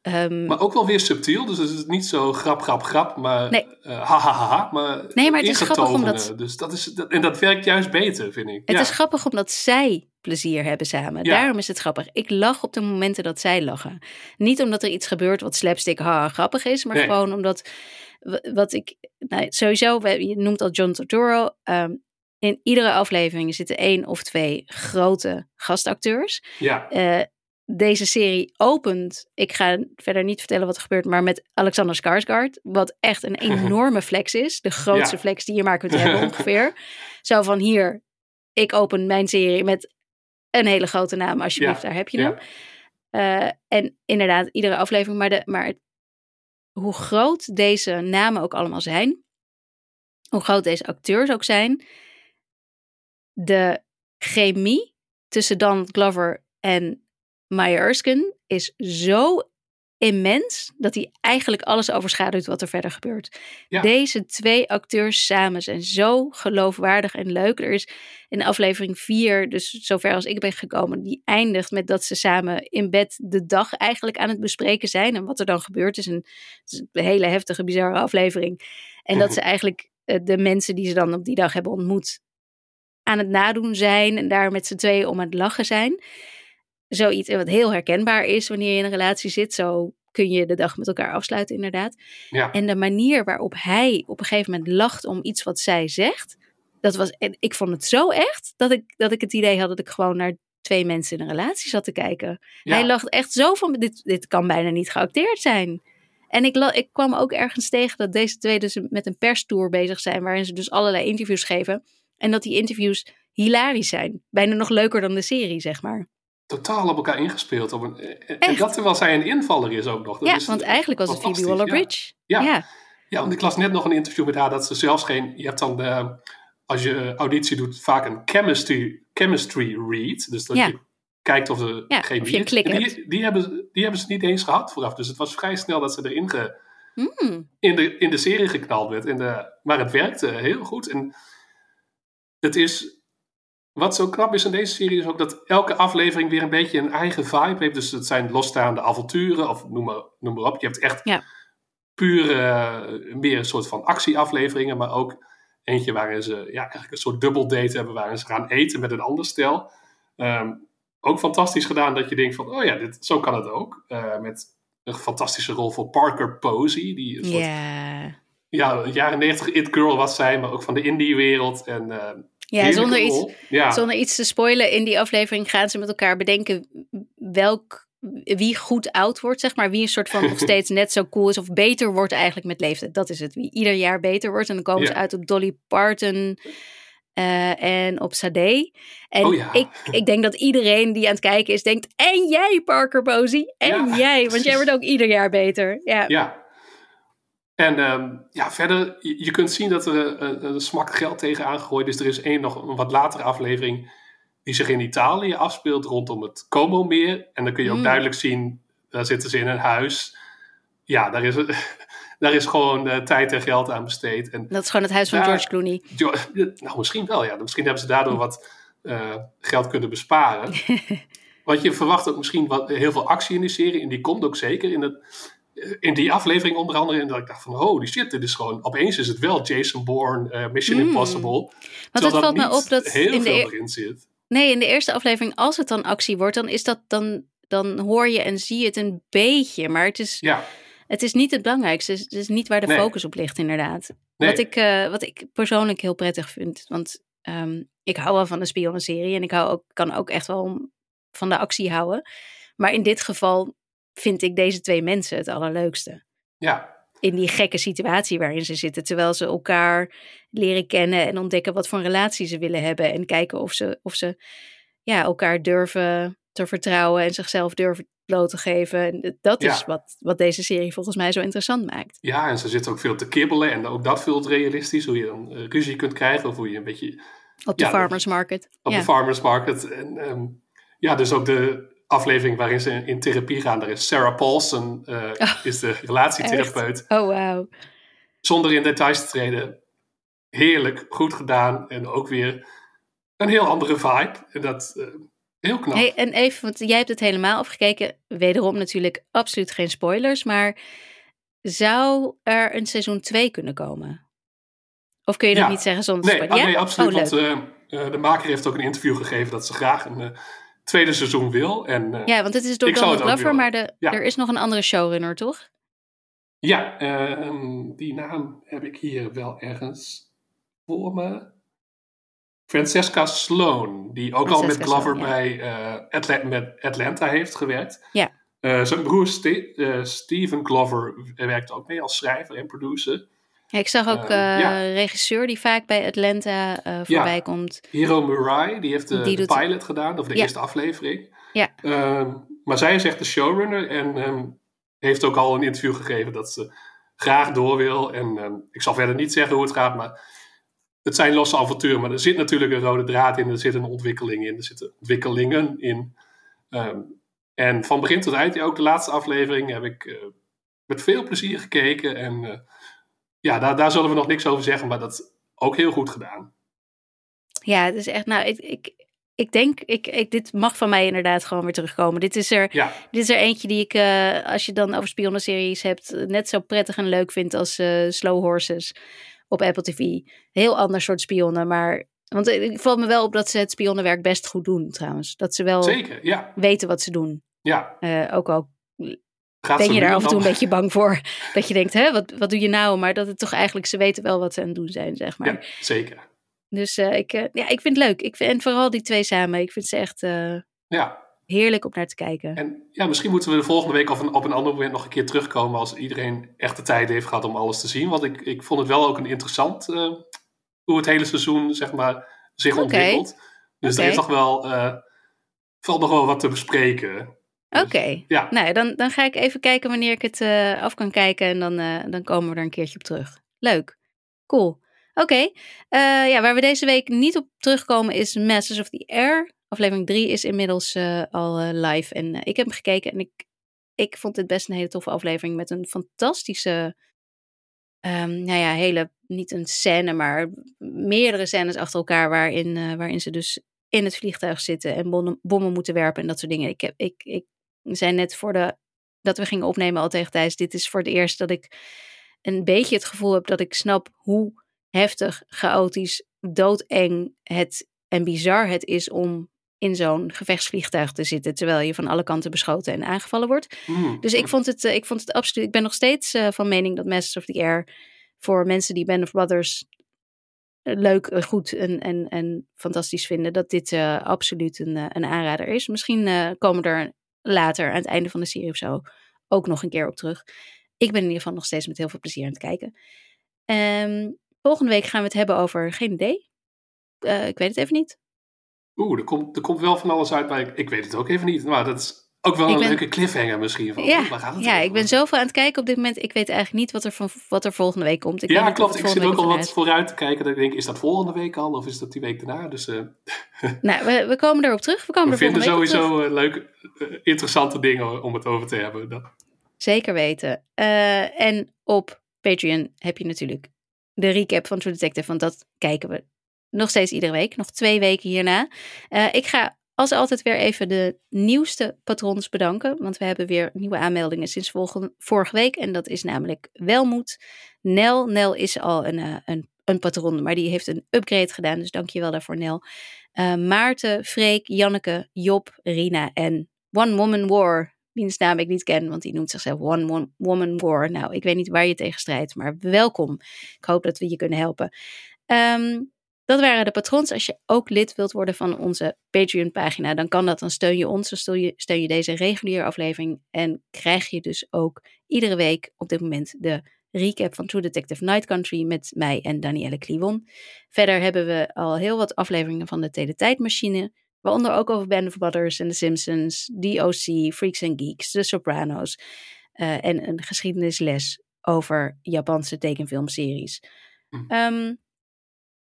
ehm, maar ook wel weer subtiel. Dus het is niet zo grap, grap, grap. Maar Nee. eh, ha, ha, ha, ha, maar Nee, maar het is grappig omdat- Dus dat is, dat, en dat werkt juist beter, vind ik. Het ja. is grappig omdat zij plezier hebben samen. Ja. Daarom is het grappig. Ik lach op de momenten dat zij lachen. Niet omdat er iets gebeurt wat slapstick ha, grappig is, maar Nee. gewoon omdat wat ik nou, sowieso je noemt al John Turturro. ehm, in iedere aflevering zitten één of twee grote gastacteurs. Ja, Eh, deze serie opent, ik ga verder niet vertellen wat er gebeurt, maar met Alexander Skarsgård, wat echt een enorme flex is. De grootste Ja. flex die je maar kunt hebben ongeveer. Zo van hier, ik open mijn serie met een hele grote naam, alsjeblieft, Ja. daar heb je hem. Eh, en inderdaad, iedere aflevering, maar, de, maar het- hoe groot deze namen ook allemaal zijn, hoe groot deze acteurs ook zijn, de chemie tussen Donald Glover en Maya Erskine is zo immens dat hij eigenlijk alles overschaduwt wat er verder gebeurt. Ja. Deze twee acteurs samen zijn zo geloofwaardig en leuk. Er is in aflevering 4, dus zover als ik ben gekomen, die eindigt met dat ze samen in bed de dag eigenlijk aan het bespreken zijn. En wat er dan gebeurt is een, het is een hele heftige, bizarre aflevering. En dat ze eigenlijk eh, de mensen die ze dan op die dag hebben ontmoet aan het nadoen zijn en daar met z'n tweeën om aan het lachen zijn. Zoiets wat heel herkenbaar is wanneer je in een relatie zit. Zo kun je de dag met elkaar afsluiten, inderdaad. ja. En de manier waarop hij op een gegeven moment lacht om iets wat zij zegt, dat was, en ik vond het zo echt dat ik, dat ik het idee had dat ik gewoon naar twee mensen in een relatie zat te kijken. Ja. Hij lacht echt zo van, dit, dit kan bijna niet geacteerd zijn. En ik, ik kwam ook ergens tegen dat deze twee dus met een perstour bezig zijn, waarin ze dus allerlei interviews geven. En dat die interviews hilarisch zijn. Bijna nog leuker dan de serie, zeg maar. Totaal op elkaar ingespeeld. Op een, en- en Echt? dat terwijl zij een invaller is ook nog. Dat ja, is want eigenlijk was het Phoebe Waller-Bridge. Ja. Ja. Ja. Ja, want ik las net nog een interview met haar dat ze zelfs geen. Je hebt dan, eh, als je auditie doet, vaak een chemistry, chemistry read. Dus dat Ja. je kijkt of er geen of je een is. klik En hebt. die, die, hebben, die hebben ze niet eens gehad vooraf. Dus het was vrij snel dat ze erin ge, Hmm. in, de, in de serie geknald werd. En de, maar het werkte heel goed. En het is. Wat zo knap is in deze serie is ook dat elke aflevering weer een beetje een eigen vibe heeft. Dus het zijn losstaande avonturen, of noem maar, noem maar op. Je hebt echt Ja. puur eh, meer een soort van actieafleveringen, maar ook eentje waarin ze ja, eigenlijk een soort dubbel date hebben, waarin ze gaan eten met een ander stel. Ehm, ook fantastisch gedaan dat je denkt van, oh ja, dit, zo kan het ook. Eh, met een fantastische rol voor Parker Posey, die een soort Ja. ja, jaren 90 it girl was zij, maar ook van de indie-wereld. En, uh, ja, zonder iets, ja. zonder iets te spoilen, in die aflevering gaan ze met elkaar bedenken welk, wie goed oud wordt, zeg maar. Wie een soort van nog steeds net zo cool is of beter wordt eigenlijk met leeftijd. Dat is het, wie ieder jaar beter wordt. En dan komen ze uit op Dolly Parton, uh, en op Sade. En oh ja. ik, ik denk dat iedereen die aan het kijken is, denkt: En jij, Parker Posey? En jij, want jij wordt ook ieder jaar beter. Ja, Ja. En ehm, ja, verder, je, je kunt zien dat er een, een smak geld tegenaan gegooid is. Er is één nog een wat latere aflevering die zich in Italië afspeelt rondom het Como-meer. En dan kun je ook Mm. duidelijk zien, daar zitten ze in een huis. Ja, daar is, daar is gewoon eh, tijd en geld aan besteed. En dat is gewoon het huis van. George Clooney. Nou, misschien wel, ja. Misschien hebben ze daardoor wat eh, geld kunnen besparen. Want je verwacht ook misschien wat, heel veel actie in die serie. En die komt ook zeker in, het, eh, in die aflevering onder andere. En dat ik dacht van, holy shit, dit is gewoon... Opeens is het wel Jason Bourne, eh, Mission Mm. Impossible. Want het valt me op dat heel in de, veel eer- erin zit. nee, in de eerste aflevering, als het dan actie wordt, dan is dat dan, dan hoor je en zie je het een beetje. Maar het is, Ja, het is niet het belangrijkste. Het is, niet waar de Nee. focus op ligt, inderdaad. nee. Wat, ik, eh, wat ik persoonlijk heel prettig vind. Want ehm, ik hou wel van een spionnenserie. En ik hou ook, kan ook echt wel van de actie houden. Maar in dit geval vind ik deze twee mensen het allerleukste. ja, In die gekke situatie waarin ze zitten. Terwijl ze elkaar leren kennen en ontdekken wat voor een relatie ze willen hebben. En kijken of ze, of ze ja, elkaar durven te vertrouwen en zichzelf durven bloot te geven. En dat is Ja. wat, wat deze serie volgens mij zo interessant maakt. ja, en ze zitten ook veel te kibbelen. En ook dat voelt realistisch. Hoe je dan eh, ruzie kunt krijgen. Of hoe je een beetje Op de Ja, farmers market. op ja. de farmers market. En, ehm, ja, dus ook de aflevering waarin ze in therapie gaan. Daar is Sarah Paulson, eh, Oh, is de relatietherapeut. Oh, wauw. Zonder in details te treden. Heerlijk, goed gedaan. En ook weer een heel andere vibe. En dat eh, heel knap. Hey, en even, want jij hebt het helemaal afgekeken. Wederom natuurlijk absoluut geen spoilers. Maar zou er een seizoen 2 kunnen komen? Of kun je dat Ja. niet zeggen zonder nee, spoilers? ah, nee, absoluut. Oh, want eh, de maker heeft ook een interview gegeven dat ze graag een tweede seizoen wil. En, eh, ja, want het is door Donald Glover, maar de, Ja. er is nog een andere showrunner, toch? Ja, ehm, die naam heb ik hier wel ergens voor me. Francesca Sloan, die ook al met Glover Sloan, bij eh, Atla- met Atlanta heeft gewerkt. Ja. Eh, zijn broer Ste- eh, Steven Glover werkt ook mee als schrijver en producer. Ja, ik zag ook ja. regisseur die vaak bij Atlanta eh, voorbij komt. Hero Murai, die heeft de, Die de doet- pilot gedaan, of de eerste aflevering. Ja. Ehm, maar zij is echt de showrunner en ehm, heeft ook al een interview gegeven dat ze graag door wil. En ehm, ik zal verder niet zeggen hoe het gaat, maar het zijn losse avonturen. Maar er zit natuurlijk een rode draad in, er zit een ontwikkeling in, er zitten ontwikkelingen in. En van begin tot eind, ook de laatste aflevering, heb ik met veel plezier gekeken. En ja, daar, daar zullen we nog niks over zeggen, maar dat is ook heel goed gedaan. Ja, het is echt, nou, ik, ik, ik denk, ik, ik, dit mag van mij inderdaad gewoon weer terugkomen. Dit is er, Ja, dit is er eentje die ik, eh, als je dan over spionnenseries hebt, net zo prettig en leuk vind als eh, Slow Horses op Apple TV. Heel ander soort spionnen, maar, want het valt me wel op dat ze het spionnenwerk best goed doen trouwens. Dat ze wel zeker. Ja, weten wat ze doen. ja. Eh, ook al Gaat ben je daar af en toe een beetje bang voor. Dat je denkt, hè, wat, wat doe je nou? Maar dat het toch eigenlijk, ze weten wel wat ze aan het doen zijn, zeg maar. Ja, zeker. Dus eh, ik, eh, ja, ik vind het leuk. Ik vind, en vooral die twee samen. Ik vind ze echt eh, Ja, heerlijk om naar te kijken. en ja, misschien moeten we de volgende week of een, op een ander moment nog een keer terugkomen als iedereen echt de tijd heeft gehad om alles te zien. Want ik, ik vond het wel ook een interessant hoe het hele seizoen zeg maar, zich ontwikkelt. Dus Oké. er is nog wel, valt nog wel wat te bespreken. Oké. Ja, Nou, dan, dan ga ik even kijken wanneer ik het eh, af kan kijken. En dan, eh, dan komen we er een keertje op terug. Leuk. Cool. Oké. Eh, ja, waar we deze week niet op terugkomen is Masters of the Air. Aflevering 3 is inmiddels al live. En ik heb hem gekeken en ik, ik vond het best een hele toffe aflevering. Met een fantastische, ehm, nou ja, hele, niet een scène, maar meerdere scènes achter elkaar. Waarin, waarin ze dus in het vliegtuig zitten en bommen, bommen moeten werpen en dat soort dingen. Ik, heb, ik, ik zei net voor de, dat we gingen opnemen al tegen Thijs. Dit is voor het eerst dat ik een beetje het gevoel heb dat ik snap hoe heftig, chaotisch, doodeng het en bizar het is om in zo'n gevechtsvliegtuig te zitten terwijl je van alle kanten beschoten en aangevallen wordt. Mm. Dus ik vond het, eh, ik vond het absoluut. Ik ben nog steeds eh, van mening dat Masters of the Air voor mensen die Band of Brothers leuk, eh, goed en, en, en fantastisch vinden, dat dit uh, absoluut een, een aanrader is. Misschien uh, komen er later aan het einde van de serie of zo ook nog een keer op terug. Ik ben in ieder geval nog steeds met heel veel plezier aan het kijken. Um, volgende week gaan we het hebben over geen idee. Uh, ik weet het even niet. Oeh, er komt, er komt wel van alles uit, maar ik, ik weet het ook even niet. Maar dat is ook wel een ben, leuke cliffhanger misschien. Van, ja, waar gaat het ja ik ben zoveel aan het kijken op dit moment. Ik weet eigenlijk niet wat er, van, wat er volgende week komt. Ik ja, klopt. Ik zit ook al wat vooruit te kijken. Dat ik denk, is dat volgende week al of is dat die week daarna? Dus, uh... nou, we, we, komen erop terug. We, komen we vinden sowieso uh, leuke, uh, interessante dingen om het over te hebben. Dat. Zeker weten. en op Patreon heb je natuurlijk de recap van True Detective. Want dat kijken we nog steeds iedere week. Nog twee weken hierna. ik ga als altijd weer even de nieuwste patrons bedanken. Want we hebben weer nieuwe aanmeldingen sinds vorige week. En dat is namelijk Welmoed. Nel. Nel is al een, uh, een, een patron, maar die heeft een upgrade gedaan. Dus dank je wel daarvoor, Nel. Uh, Maarten, Freek, Janneke, Job, Rina en One Woman War. Wiens naam ik niet ken, want die noemt zichzelf One Woman War. Nou, ik weet niet waar je tegen strijdt, maar welkom. Ik hoop dat we je kunnen helpen. Um, dat waren de patrons. Als je ook lid wilt worden van onze Patreon-pagina, dan kan dat. Dan steun je ons, dan steun je, steun je deze reguliere aflevering. En krijg je dus ook iedere week op dit moment de recap van True Detective Night Country met mij en Danielle Kliwon. Verder hebben we al heel wat afleveringen van de Teletijdmachine. Waaronder ook over Band of Brothers en The Simpsons, DOC, Freaks and Geeks, The Sopranos. Uh, en een geschiedenisles over Japanse tekenfilmseries. Um,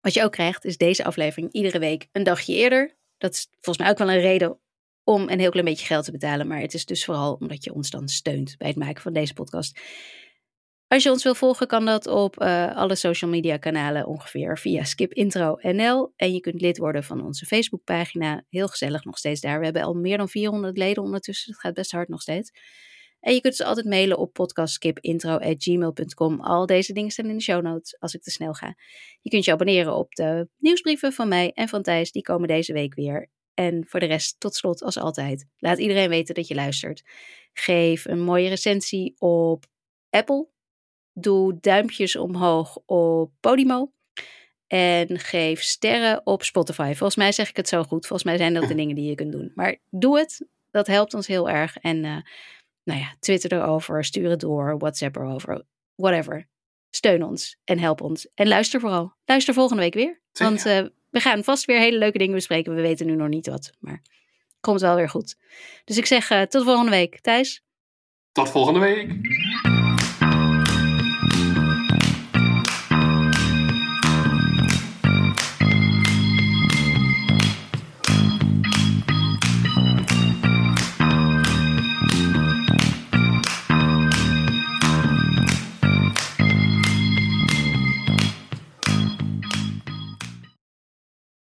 wat je ook krijgt, is deze aflevering iedere week een dagje eerder. Dat is volgens mij ook wel een reden om een heel klein beetje geld te betalen. Maar het is dus vooral omdat je ons dan steunt bij het maken van deze podcast. Als je ons wil volgen, kan dat op uh, alle social media kanalen ongeveer via Skip Intro NL. En je kunt lid worden van onze Facebookpagina. Heel gezellig nog steeds daar. We hebben al meer dan 400 leden ondertussen. Het gaat best hard nog steeds. En je kunt ze altijd mailen op podcastskipintro.gmail.com. Al deze dingen staan in de show notes als ik te snel ga. Je kunt je abonneren op de nieuwsbrieven van mij en van Thijs. Die komen deze week weer. En voor de rest, tot slot, als altijd, laat iedereen weten dat je luistert. Geef een mooie recensie op Apple. Doe duimpjes omhoog op Podimo. En geef sterren op Spotify. Volgens mij zeg ik het zo goed. Volgens mij zijn dat de dingen die je kunt doen. Maar doe het. Dat helpt ons heel erg. En uh, nou ja, Twitter erover, stuur het door, WhatsApp erover, whatever. Steun ons en help ons. En luister vooral. Luister volgende week weer. Want uh, we gaan vast weer hele leuke dingen bespreken. We weten nu nog niet wat, maar komt wel weer goed. Dus ik zeg uh, tot volgende week. Thijs? Tot volgende week.